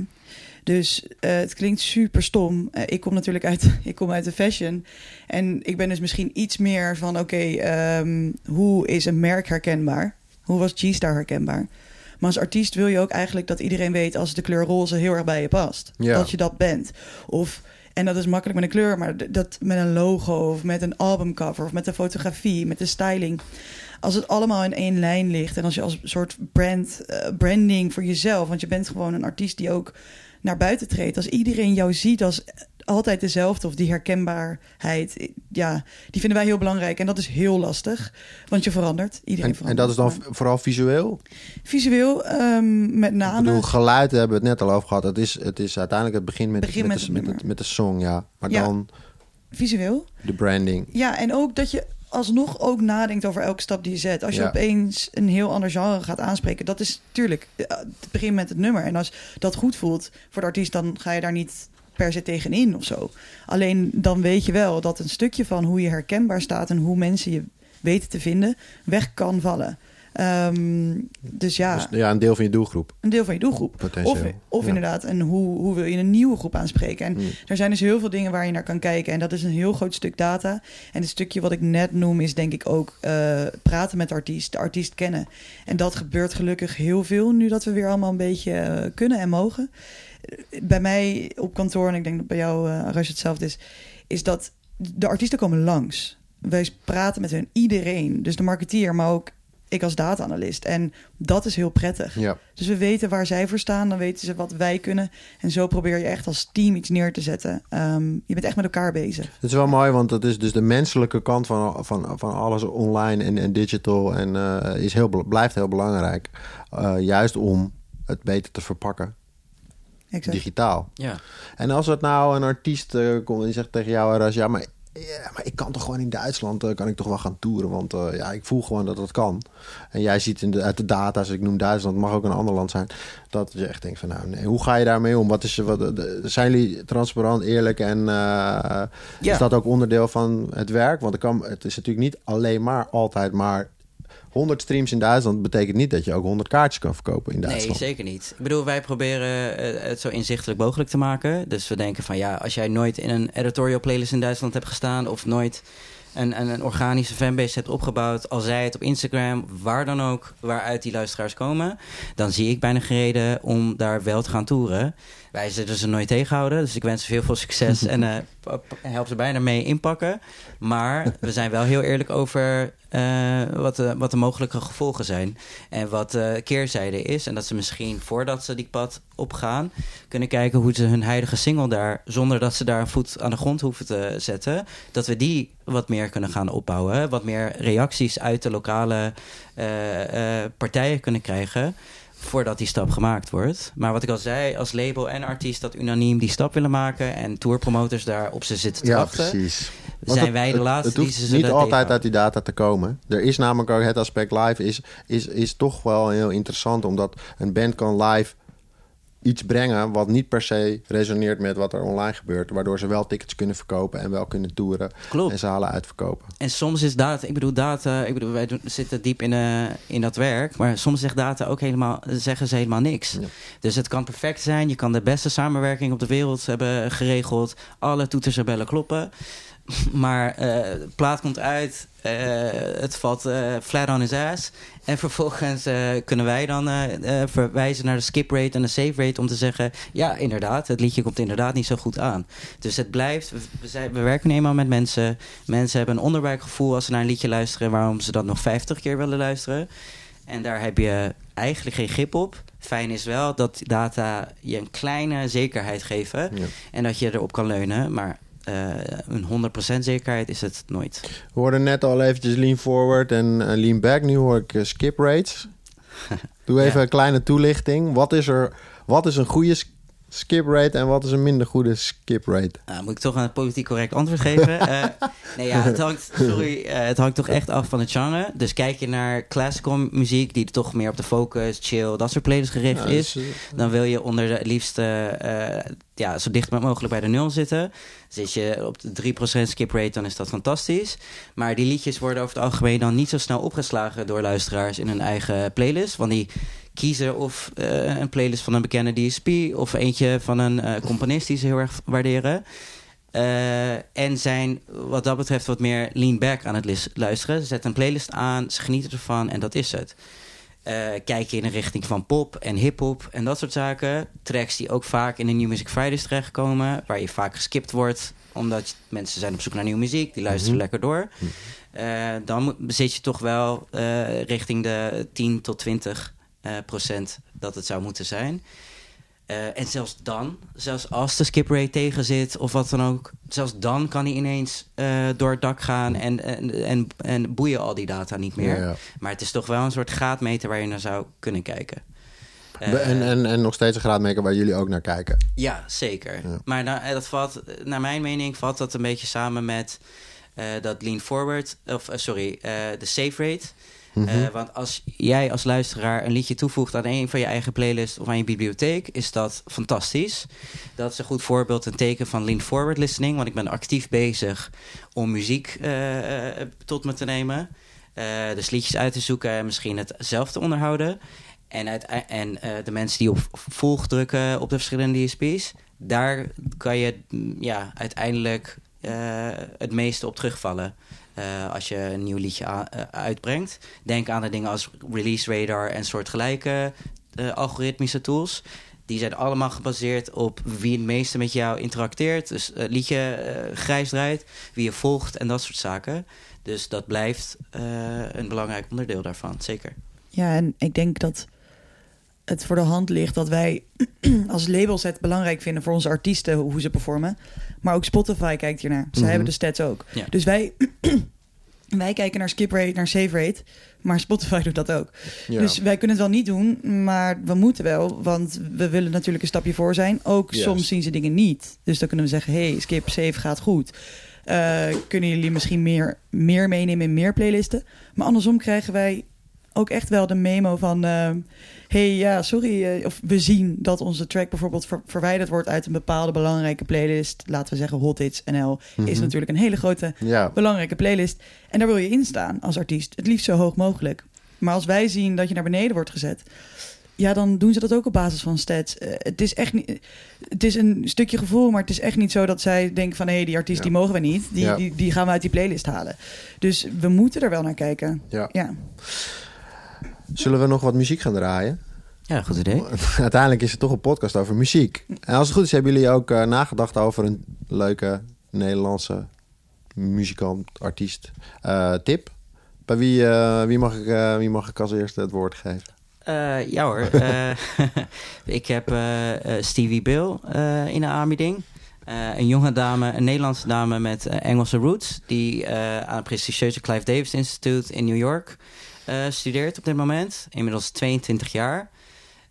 Dus uh, het klinkt super stom. Uh, ik kom natuurlijk uit, *laughs* ik kom uit de fashion. En ik ben dus misschien iets meer van: oké, okay, um, hoe is een merk herkenbaar? Hoe was G-Star herkenbaar? Maar als artiest wil je ook eigenlijk dat iedereen weet als de kleur roze heel erg bij je past. Ja. Dat je dat bent. Of, en dat is makkelijk met een kleur, maar dat met een logo of met een albumcover of met een fotografie, met de styling. Als het allemaal in één lijn ligt en als je als soort brand, uh, branding voor jezelf, want je bent gewoon een artiest die ook naar buiten treedt. Als iedereen jou ziet als altijd dezelfde of die herkenbaarheid, ja, die vinden wij heel belangrijk. En dat is heel lastig, want je verandert. Iedereen En, en dat is dan vooral visueel? Visueel, um, met Ik name. bedoel, geluid hebben we het net al over gehad. Het is, het is uiteindelijk het begin met, Begin met, met de, met, de, met de song, ja. Maar Ja. dan Visueel. de branding. Ja, en ook dat je alsnog ook nadenkt over elke stap die je zet. Als je Ja. opeens een heel ander genre gaat aanspreken, dat is tuurlijk eh, het begin met het nummer. En als dat goed voelt voor de artiest, dan ga je daar niet per se tegenin of zo. Alleen dan weet je wel dat een stukje van hoe je herkenbaar staat en hoe mensen je weten te vinden, weg kan vallen. Ehm, dus ja, Dus ja, een deel van je doelgroep, een deel van je doelgroep. potentieel. Of, of Ja. inderdaad, en hoe, hoe wil je een nieuwe groep aanspreken? En Hmm. er zijn dus heel veel dingen waar je naar kan kijken. En dat is een heel groot stuk data. En het stukje wat ik net noem is denk ik ook eh, praten met de artiest, de artiest kennen. En dat gebeurt gelukkig heel veel nu dat we weer allemaal een beetje eh, kunnen en mogen. Eh, Bij mij op kantoor, en ik denk dat bij jou, uh, Arash, hetzelfde is, is dat de artiesten komen langs. Wij praten met hun, iedereen. Dus de marketeer, maar ook ik als data-analyst. En dat is heel prettig. Ja. Dus we weten waar zij voor staan, dan weten ze wat wij kunnen. En zo probeer je echt als team iets neer te zetten. Ehm, je bent echt met elkaar bezig. Het is wel mooi, want dat is dus de menselijke kant van, van, van alles online en, en digital. En eh, is heel, blijft heel belangrijk. Eh, juist om het beter te verpakken, Exact. digitaal. Ja. En als het nou een artiest eh, komt en zegt tegen jou, Ras, ja, maar, ja, maar ik kan toch gewoon in Duitsland, eh, kan ik toch wel gaan toeren, want eh, ja, ik voel gewoon dat dat kan. En jij ziet in de, uit de data, als ik noem Duitsland, het mag ook een ander land zijn, dat je echt denkt van, nou, nee, hoe ga je daarmee om? Wat is, wat, de- zijn jullie transparant, eerlijk en eh, Ja. is dat ook onderdeel van het werk? Want het, kan, het is natuurlijk niet alleen maar altijd maar 100 streams in Duitsland betekent niet dat je ook 100 kaartjes kan verkopen in Nee, Duitsland. zeker niet. Ik bedoel, wij proberen eh, het zo inzichtelijk mogelijk te maken. Dus we denken van ja, als jij nooit in een editorial playlist in Duitsland hebt gestaan of nooit een, een, een organische fanbase hebt opgebouwd, al zij het op Instagram, waar dan ook, waaruit die luisteraars komen, dan zie ik bijna geen reden om daar wel te gaan toeren. Wij zullen ze nooit tegenhouden, dus ik wens ze veel, veel succes en *laughs* help ze bijna mee inpakken. Maar we zijn wel heel eerlijk over eh, wat, de, wat de mogelijke gevolgen zijn. En wat de keerzijde is. En dat ze misschien voordat ze die pad opgaan, kunnen kijken hoe ze hun huidige single daar, zonder dat ze daar een voet aan de grond hoeven te zetten, dat we die wat meer kunnen gaan opbouwen. Wat meer reacties uit de lokale eh, partijen kunnen krijgen voordat die stap gemaakt wordt. Maar wat ik al zei, als label en artiest dat unaniem die stap willen maken en tourpromoters daar op ze zitten te Ja, wachten, precies. Want zijn het- wij de laatste het die ze niet altijd uit die data te komen. Er is namelijk ook het aspect live is, is, is toch wel heel interessant, omdat een band kan live iets brengen wat niet per se resoneert met wat er online gebeurt, waardoor ze wel tickets kunnen verkopen en wel kunnen toeren Klopt. en zalen uitverkopen. En soms is data, ik bedoel data, ik bedoel wij doen, zitten diep in, eh, in dat werk, maar soms zegt data ook helemaal, zeggen ze helemaal niks. Ja. Dus het kan perfect zijn, je kan de beste samenwerking op de wereld hebben geregeld, alle toeters en bellen kloppen, *laughs* maar eh, de plaat komt uit, eh, het valt eh, flat on his ass en vervolgens kunnen wij dan verwijzen naar de skip rate en de save rate om te zeggen, ja inderdaad, het liedje komt inderdaad niet zo goed aan. Dus het blijft, we, we zijn, we werken eenmaal met mensen. Mensen hebben een onderbuikgevoel als ze naar een liedje luisteren, waarom ze dat nog 50 keer willen luisteren. En daar heb je eigenlijk geen grip op. Fijn is wel dat data je een kleine zekerheid geven Ja. en dat je erop kan leunen, maar eh, een 100% zekerheid is het nooit. We hoorden net al eventjes lean forward en eh, lean back. Nu hoor ik eh, skip rates. *laughs* Doe even Ja. een kleine toelichting. Wat is, er, wat is een goede skip rate en wat is een minder goede skip rate? Nou, moet ik toch een politiek correct antwoord geven? *laughs* Eh, nee, ja, het hangt, sorry, eh, het hangt toch echt af van het genre. Dus kijk je naar classical muziek, die toch meer op de focus, chill, dat soort playlists gericht is. eh, Dan wil je onder de het liefst ja, zo dicht mogelijk bij de nul zitten. Zit je op de 3% skip rate, dan is dat fantastisch. Maar die liedjes worden over het algemeen dan niet zo snel opgeslagen door luisteraars in hun eigen playlist. Want die kiezen of eh, een playlist van een bekende DSP of eentje van een eh, componist die ze heel erg waarderen. Eh, en zijn wat dat betreft wat meer lean back aan het luisteren. Ze zetten een playlist aan, ze genieten ervan en dat is het. Kijk je in de richting van pop en hip-hop en dat soort zaken. Tracks die ook vaak in de New Music Fridays terechtkomen, waar je vaak geskipt wordt, omdat mensen zijn op zoek naar nieuwe muziek, die luisteren Mhm. lekker door. Eh, dan zit je toch wel richting de 10 tot 20 eh, procent dat het zou moeten zijn. Eh, en zelfs dan, zelfs als de skip rate tegen zit of wat dan ook, zelfs dan kan hij ineens eh, door het dak gaan en, en, en, en boeien al die data niet meer. Ja, ja. Maar het is toch wel een soort graadmeter waar je naar zou kunnen kijken. Eh, en, en, en nog steeds een graadmaker waar jullie ook naar kijken. ja, zeker. Ja. Maar eh, dat valt, naar mijn mening valt dat een beetje samen met eh, dat lean forward, of eh, sorry, eh, de save rate. Mhm. Eh, want als jij als luisteraar een liedje toevoegt aan een van je eigen playlist of aan je bibliotheek, is dat fantastisch. Dat is een goed voorbeeld, een teken van lean forward listening. Want ik ben actief bezig om muziek eh, eh, tot me te nemen. Dus liedjes uit te zoeken en misschien het zelf te onderhouden. En, uit, en de mensen die op volg drukken op de verschillende DSP's, daar kan je mm, ja, uiteindelijk het meeste op terugvallen. Eh, als je een nieuw liedje eh, uitbrengt. Denk aan de dingen als Release Radar en soortgelijke eh, algoritmische tools. Die zijn allemaal gebaseerd op wie het meeste met jou interacteert. Dus het liedje grijs draait, wie je volgt en dat soort zaken. Dus dat blijft een belangrijk onderdeel daarvan, zeker. Ja, en ik denk dat het voor de hand ligt dat wij *clears throat* als labels het belangrijk vinden voor onze artiesten hoe ze performen. Maar ook Spotify kijkt hiernaar. Zij Mhm. hebben de stats ook. Ja. Dus wij, *clears throat* wij kijken naar skip rate, naar save rate. Maar Spotify *laughs* doet dat ook. Ja. Dus wij kunnen het wel niet doen, maar we moeten wel. Want we willen natuurlijk een stapje voor zijn. Ook soms zien ze dingen niet. Dus dan kunnen we zeggen, hey, skip, save gaat goed. Eh, kunnen jullie misschien meer, meer meenemen in meer playlisten? Maar andersom krijgen wij ook echt wel de memo van... eh, hey, ja, sorry. eh, of we zien dat onze track bijvoorbeeld ver- verwijderd wordt... uit een bepaalde belangrijke playlist. Laten we zeggen Hot Hits NL. Is Mhm. natuurlijk een hele grote ja. belangrijke playlist. En daar wil je in staan als artiest. Het liefst zo hoog mogelijk. Maar als wij zien dat je naar beneden wordt gezet... ja, dan doen ze dat ook op basis van stats. Eh, het is echt niet... Het is een stukje gevoel, maar het is echt niet zo dat zij denken van... hé, hey, die artiest Ja. die mogen we niet. Die, Ja. die, die gaan we uit die playlist halen. Dus we moeten er wel naar kijken. Ja. Ja. Zullen we nog wat muziek gaan draaien? Ja, goed idee. *laughs* Uiteindelijk is het toch een podcast over muziek. En als het goed is, hebben jullie ook eh, nagedacht over een leuke Nederlandse muzikant, artiest. Eh, tip. Bij wie, eh, wie, mag ik, wie mag ik als eerste het woord geven? Eh, ja hoor. Eh, *laughs* ik heb Stevie Bill eh, in de aanbieding. Eh, een jonge dame, een Nederlandse dame met Engelse roots... die eh, aan het prestigieuze Clive Davis Institute in New York eh, studeert op dit moment. Inmiddels 22 jaar.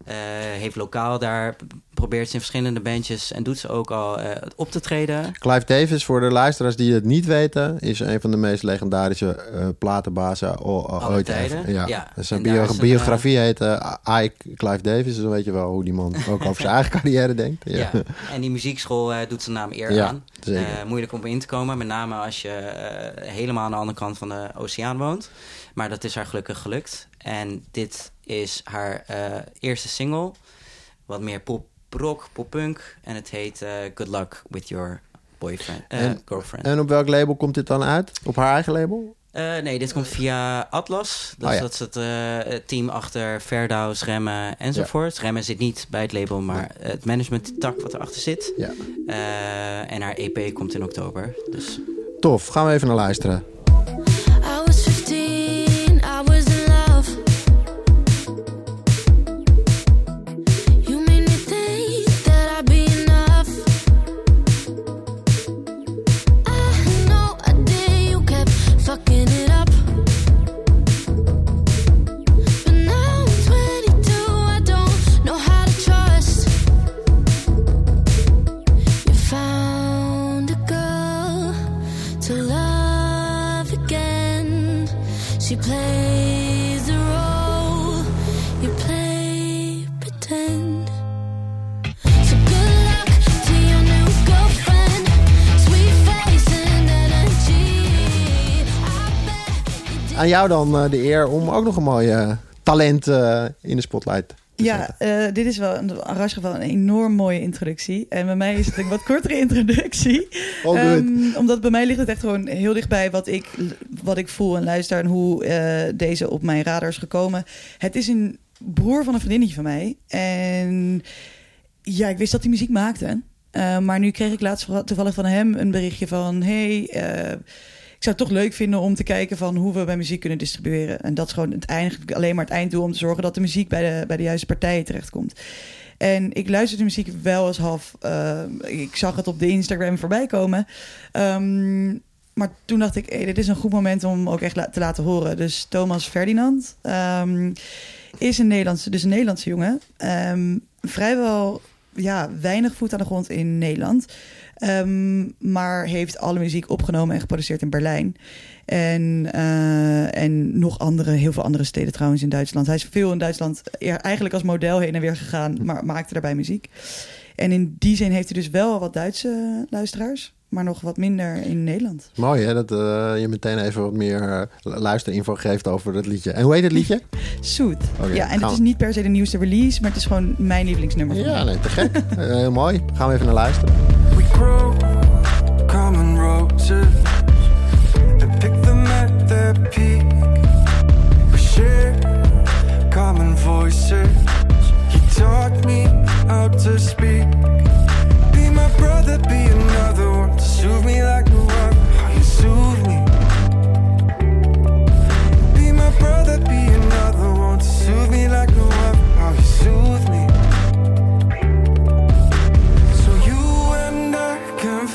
Eh, heeft lokaal daar, probeert ze in verschillende bandjes... en doet ze ook al eh, op te treden. Clive Davis, voor de luisteraars die het niet weten, is een van de meest legendarische eh, platenbazen ooit. tijden. Ja. Ja. Dus zijn bio- biografie heet eh, I, Clive Davis. Dus dan weet je wel hoe die man ook over zijn *laughs* eigen carrière denkt. Ja, Ja. En die muziekschool doet zijn naam eer Ja, aan. zeker. Moeilijk om in te komen, met name als je helemaal aan de andere kant van de oceaan woont. Maar dat is haar gelukkig gelukt. En dit is haar eh, eerste single. Wat meer pop rock, pop punk. En het heet eh, Good Luck With Your Boyfriend, eh, En- Girlfriend. En op welk label komt dit dan uit? Op haar eigen label? Nee, dit komt via Atlas. Dus Oh ja. dat is het team achter Verdaus, Remmen enzovoort. Remmen zit niet bij het label, maar het management tak wat erachter zit. Ja. En haar EP komt in oktober. Dus Tof, gaan we even naar luisteren. Aan jou dan eh, de eer om ook nog een mooie talent eh, in de spotlight te. Ja, eh, dit is wel een wel een enorm mooie introductie. En bij mij is het een wat kortere introductie. *laughs* Ehm, omdat bij mij ligt het echt gewoon heel dichtbij wat ik, wat ik voel en luister en hoe eh, deze op mijn radar is gekomen. Het is een broer van een vriendinnetje van mij. En ja, ik wist dat hij muziek maakte. Eh, maar nu kreeg ik laatst toevallig van hem een berichtje van... hey, eh, zou het toch leuk vinden om te kijken van hoe we bij muziek kunnen distribueren. En dat is gewoon het eigenlijk alleen maar het einddoel om te zorgen dat de muziek bij de, bij de juiste partijen terechtkomt. En ik luister de muziek wel eens half. eh, ik zag het op de Instagram voorbij komen. Ehm, maar toen dacht ik, dit is een goed moment om ook echt te laten horen. Dus Thomas Ferdinand ehm, is een Nederlandse, dus een Nederlandse jongen. Ehm, vrijwel ja, weinig voet aan de grond in Nederland. Ehm, maar heeft alle muziek opgenomen en geproduceerd in Berlijn. En, eh, en nog andere, heel veel andere steden trouwens in Duitsland. Hij is veel in Duitsland eer- eigenlijk als model heen en weer gegaan, maar maakte daarbij muziek. En in die zin heeft hij dus wel wat Duitse luisteraars, maar nog wat minder in Nederland. Mooi hè, dat eh, je meteen even wat meer eh, luisterinfo geeft over het liedje. En hoe heet het liedje? *laughs* Soet. Ja, en het we. is niet per se de nieuwste release, maar het is gewoon mijn lievelingsnummer. Ja, nee, te gek. Eh, heel mooi. Gaan we even naar luisteren. Grow common roses and pick them at their peak. We share common voices. He taught me how to speak. Be my brother, be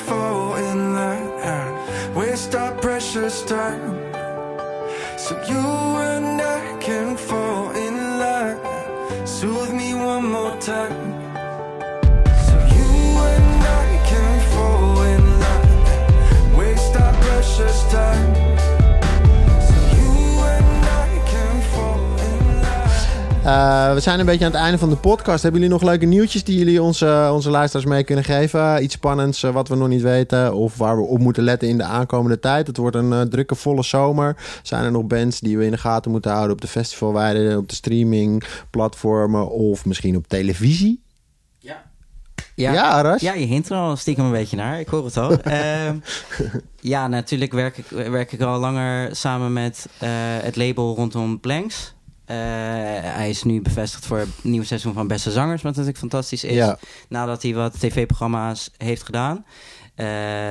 fall in line, waste our precious time. So you and I can fall in line, soothe me one more time. Eh, we zijn een beetje aan het einde van de podcast. Hebben jullie nog leuke nieuwtjes die jullie onze, onze luisteraars mee kunnen geven? Iets spannends eh, wat we nog niet weten of waar we op moeten letten in de aankomende tijd? Het wordt een eh, drukke, volle zomer. Zijn er nog bands die we in de gaten moeten houden op de festivalweiden, op de streamingplatformen of misschien op televisie? Ja. Ja, Ja. Aras? Ja, je hint er al stiekem een beetje naar. Ik hoor het al. *laughs* Ehm, ja, natuurlijk werk ik, werk ik al langer samen met eh, het label rondom Blanks. Eh, hij is nu bevestigd voor het nieuwe seizoen van Beste Zangers, wat natuurlijk fantastisch is. Ja. Nadat hij wat tv-programma's heeft gedaan. Eh,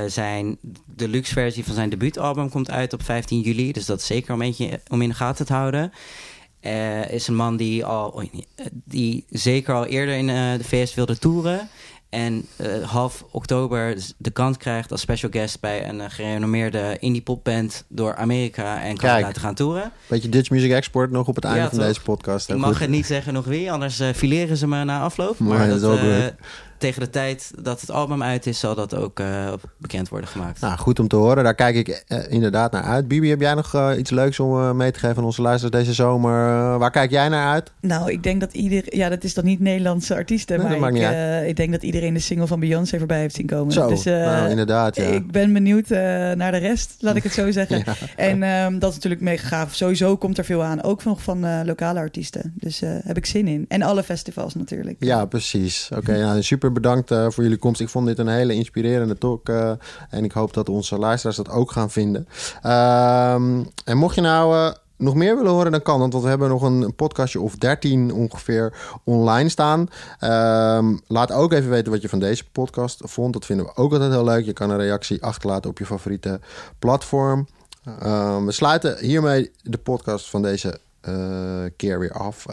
zijn deluxe versie van zijn debuutalbum komt uit op 15 juli. Dus dat is zeker om eentje om in de gaten te houden. Eh, is een man die, al, eh, die zeker al eerder in de VS wilde toeren. En eh, half oktober de kans krijgt als special guest bij een eh, gerenommeerde indie popband door Amerika en Kijk. laten gaan toeren. Beetje Dutch Music Export nog op het einde Ja, van toch? deze podcast. Ik mag goed. het niet zeggen nog wie, anders eh, fileren ze me na afloop. Maar Maar dat dat, tegen de tijd dat het album uit is, zal dat ook eh, bekend worden gemaakt. Nou, goed om te horen. Daar kijk ik eh, inderdaad naar uit. Bibi, heb jij nog eh, iets leuks om mee te geven aan onze luisteraars deze zomer? Waar kijk jij naar uit? Nou, ik denk dat iedereen... Ja, dat is dan niet Nederlandse artiesten. Nee, dat maar maakt ik, eh, ik denk dat iedereen de single van Beyoncé voorbij heeft zien komen. Zo, Dus, nou, inderdaad, ja. Ik ben benieuwd eh, naar de rest, laat ik het zo *laughs* zeggen. Ja. En ehm, dat is natuurlijk mega gaaf. Sowieso komt er veel aan. Ook nog van eh, lokale artiesten. Dus eh heb ik zin in. En alle festivals natuurlijk. Ja, precies. Oké, *laughs* nou, super bedankt eh, voor jullie komst. Ik vond dit een hele inspirerende talk. eh, en ik hoop dat onze luisteraars dat ook gaan vinden. Ehm, en mocht je nou eh, nog meer willen horen, dan kan. Want we hebben nog een podcastje of 13 ongeveer online staan. Ehm, laat ook even weten wat je van deze podcast vond. Dat vinden we ook altijd heel leuk. Je kan een reactie achterlaten op je favoriete platform. Ehm, we sluiten hiermee de podcast van deze keer weer af.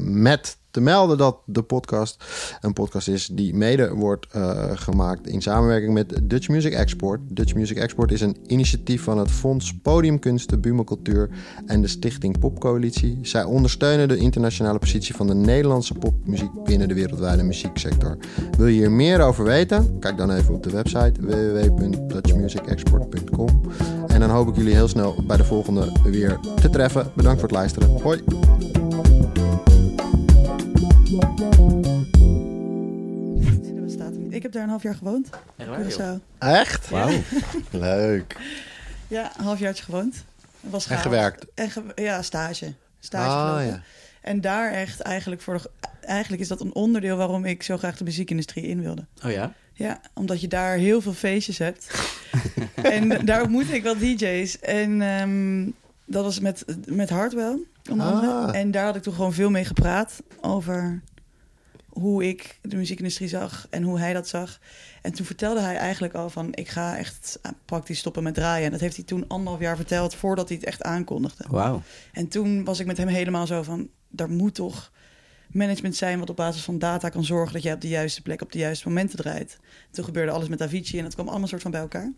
Met te melden dat de podcast een podcast is die mede wordt eh, gemaakt in samenwerking met Dutch Music Export. Dutch Music Export is een initiatief van het Fonds Podiumkunsten, Buma Cultuur en de Stichting Popcoalitie. Zij ondersteunen de internationale positie van de Nederlandse popmuziek binnen de wereldwijde muzieksector. Wil je hier meer over weten? Kijk dan even op de website www.dutchmusicexport.com. En dan hoop ik jullie heel snel bij de volgende weer te treffen. Bedankt voor het luisteren. Hoi! Ik heb daar een half jaar gewoond. Echt waar, joh? Curaçao. Echt? Wauw. *laughs* Leuk. Ja, een half jaartje gewoond. Was En gewerkt. En ge- ja, stage. stage Ah, ja. En daar echt eigenlijk voor de, eigenlijk is dat een onderdeel waarom ik zo graag de muziekindustrie in wilde. Oh ja? Ja, omdat je daar heel veel feestjes hebt. *laughs* en daar ontmoette ik wel DJ's. En ehm, dat was met, met Hardwell. Ah. En daar had ik toen gewoon veel mee gepraat over hoe ik de muziekindustrie zag en hoe hij dat zag. En toen vertelde hij eigenlijk al van... ik ga echt praktisch stoppen met draaien. En dat heeft hij toen anderhalf jaar verteld voordat hij het echt aankondigde. Wauw. En toen was ik met hem helemaal zo van... er moet toch management zijn wat op basis van data kan zorgen... dat jij op de juiste plek op de juiste momenten draait. Toen gebeurde alles met Avicii en dat kwam allemaal soort van bij elkaar.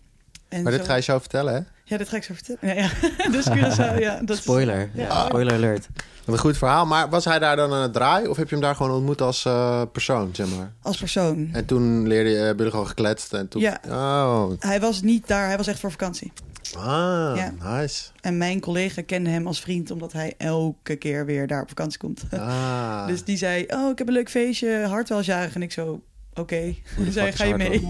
En Maar dit ga je zo vertellen, hè? Ja, dit ga ik zo vertellen. Ja, ja. *laughs* dus Curaçao, ja. Dat is- Spoiler. Ja. Spoiler alert. Wat een goed verhaal. Maar was hij daar dan aan het draaien? Of heb je hem daar gewoon ontmoet als eh, persoon, zeg maar? als persoon. En toen leerde je, jullie gewoon gekletst en toen... Ja. Oh, Hij was niet daar, hij was echt voor vakantie. ah, Ja. nice. En mijn collega kende hem als vriend... omdat hij elke keer weer daar op vakantie komt. *laughs* Ah. Dus die zei, oh, ik heb een leuk feestje, Hartwell is jarig. En ik zo, oké. *laughs* De Zei, ga je mee?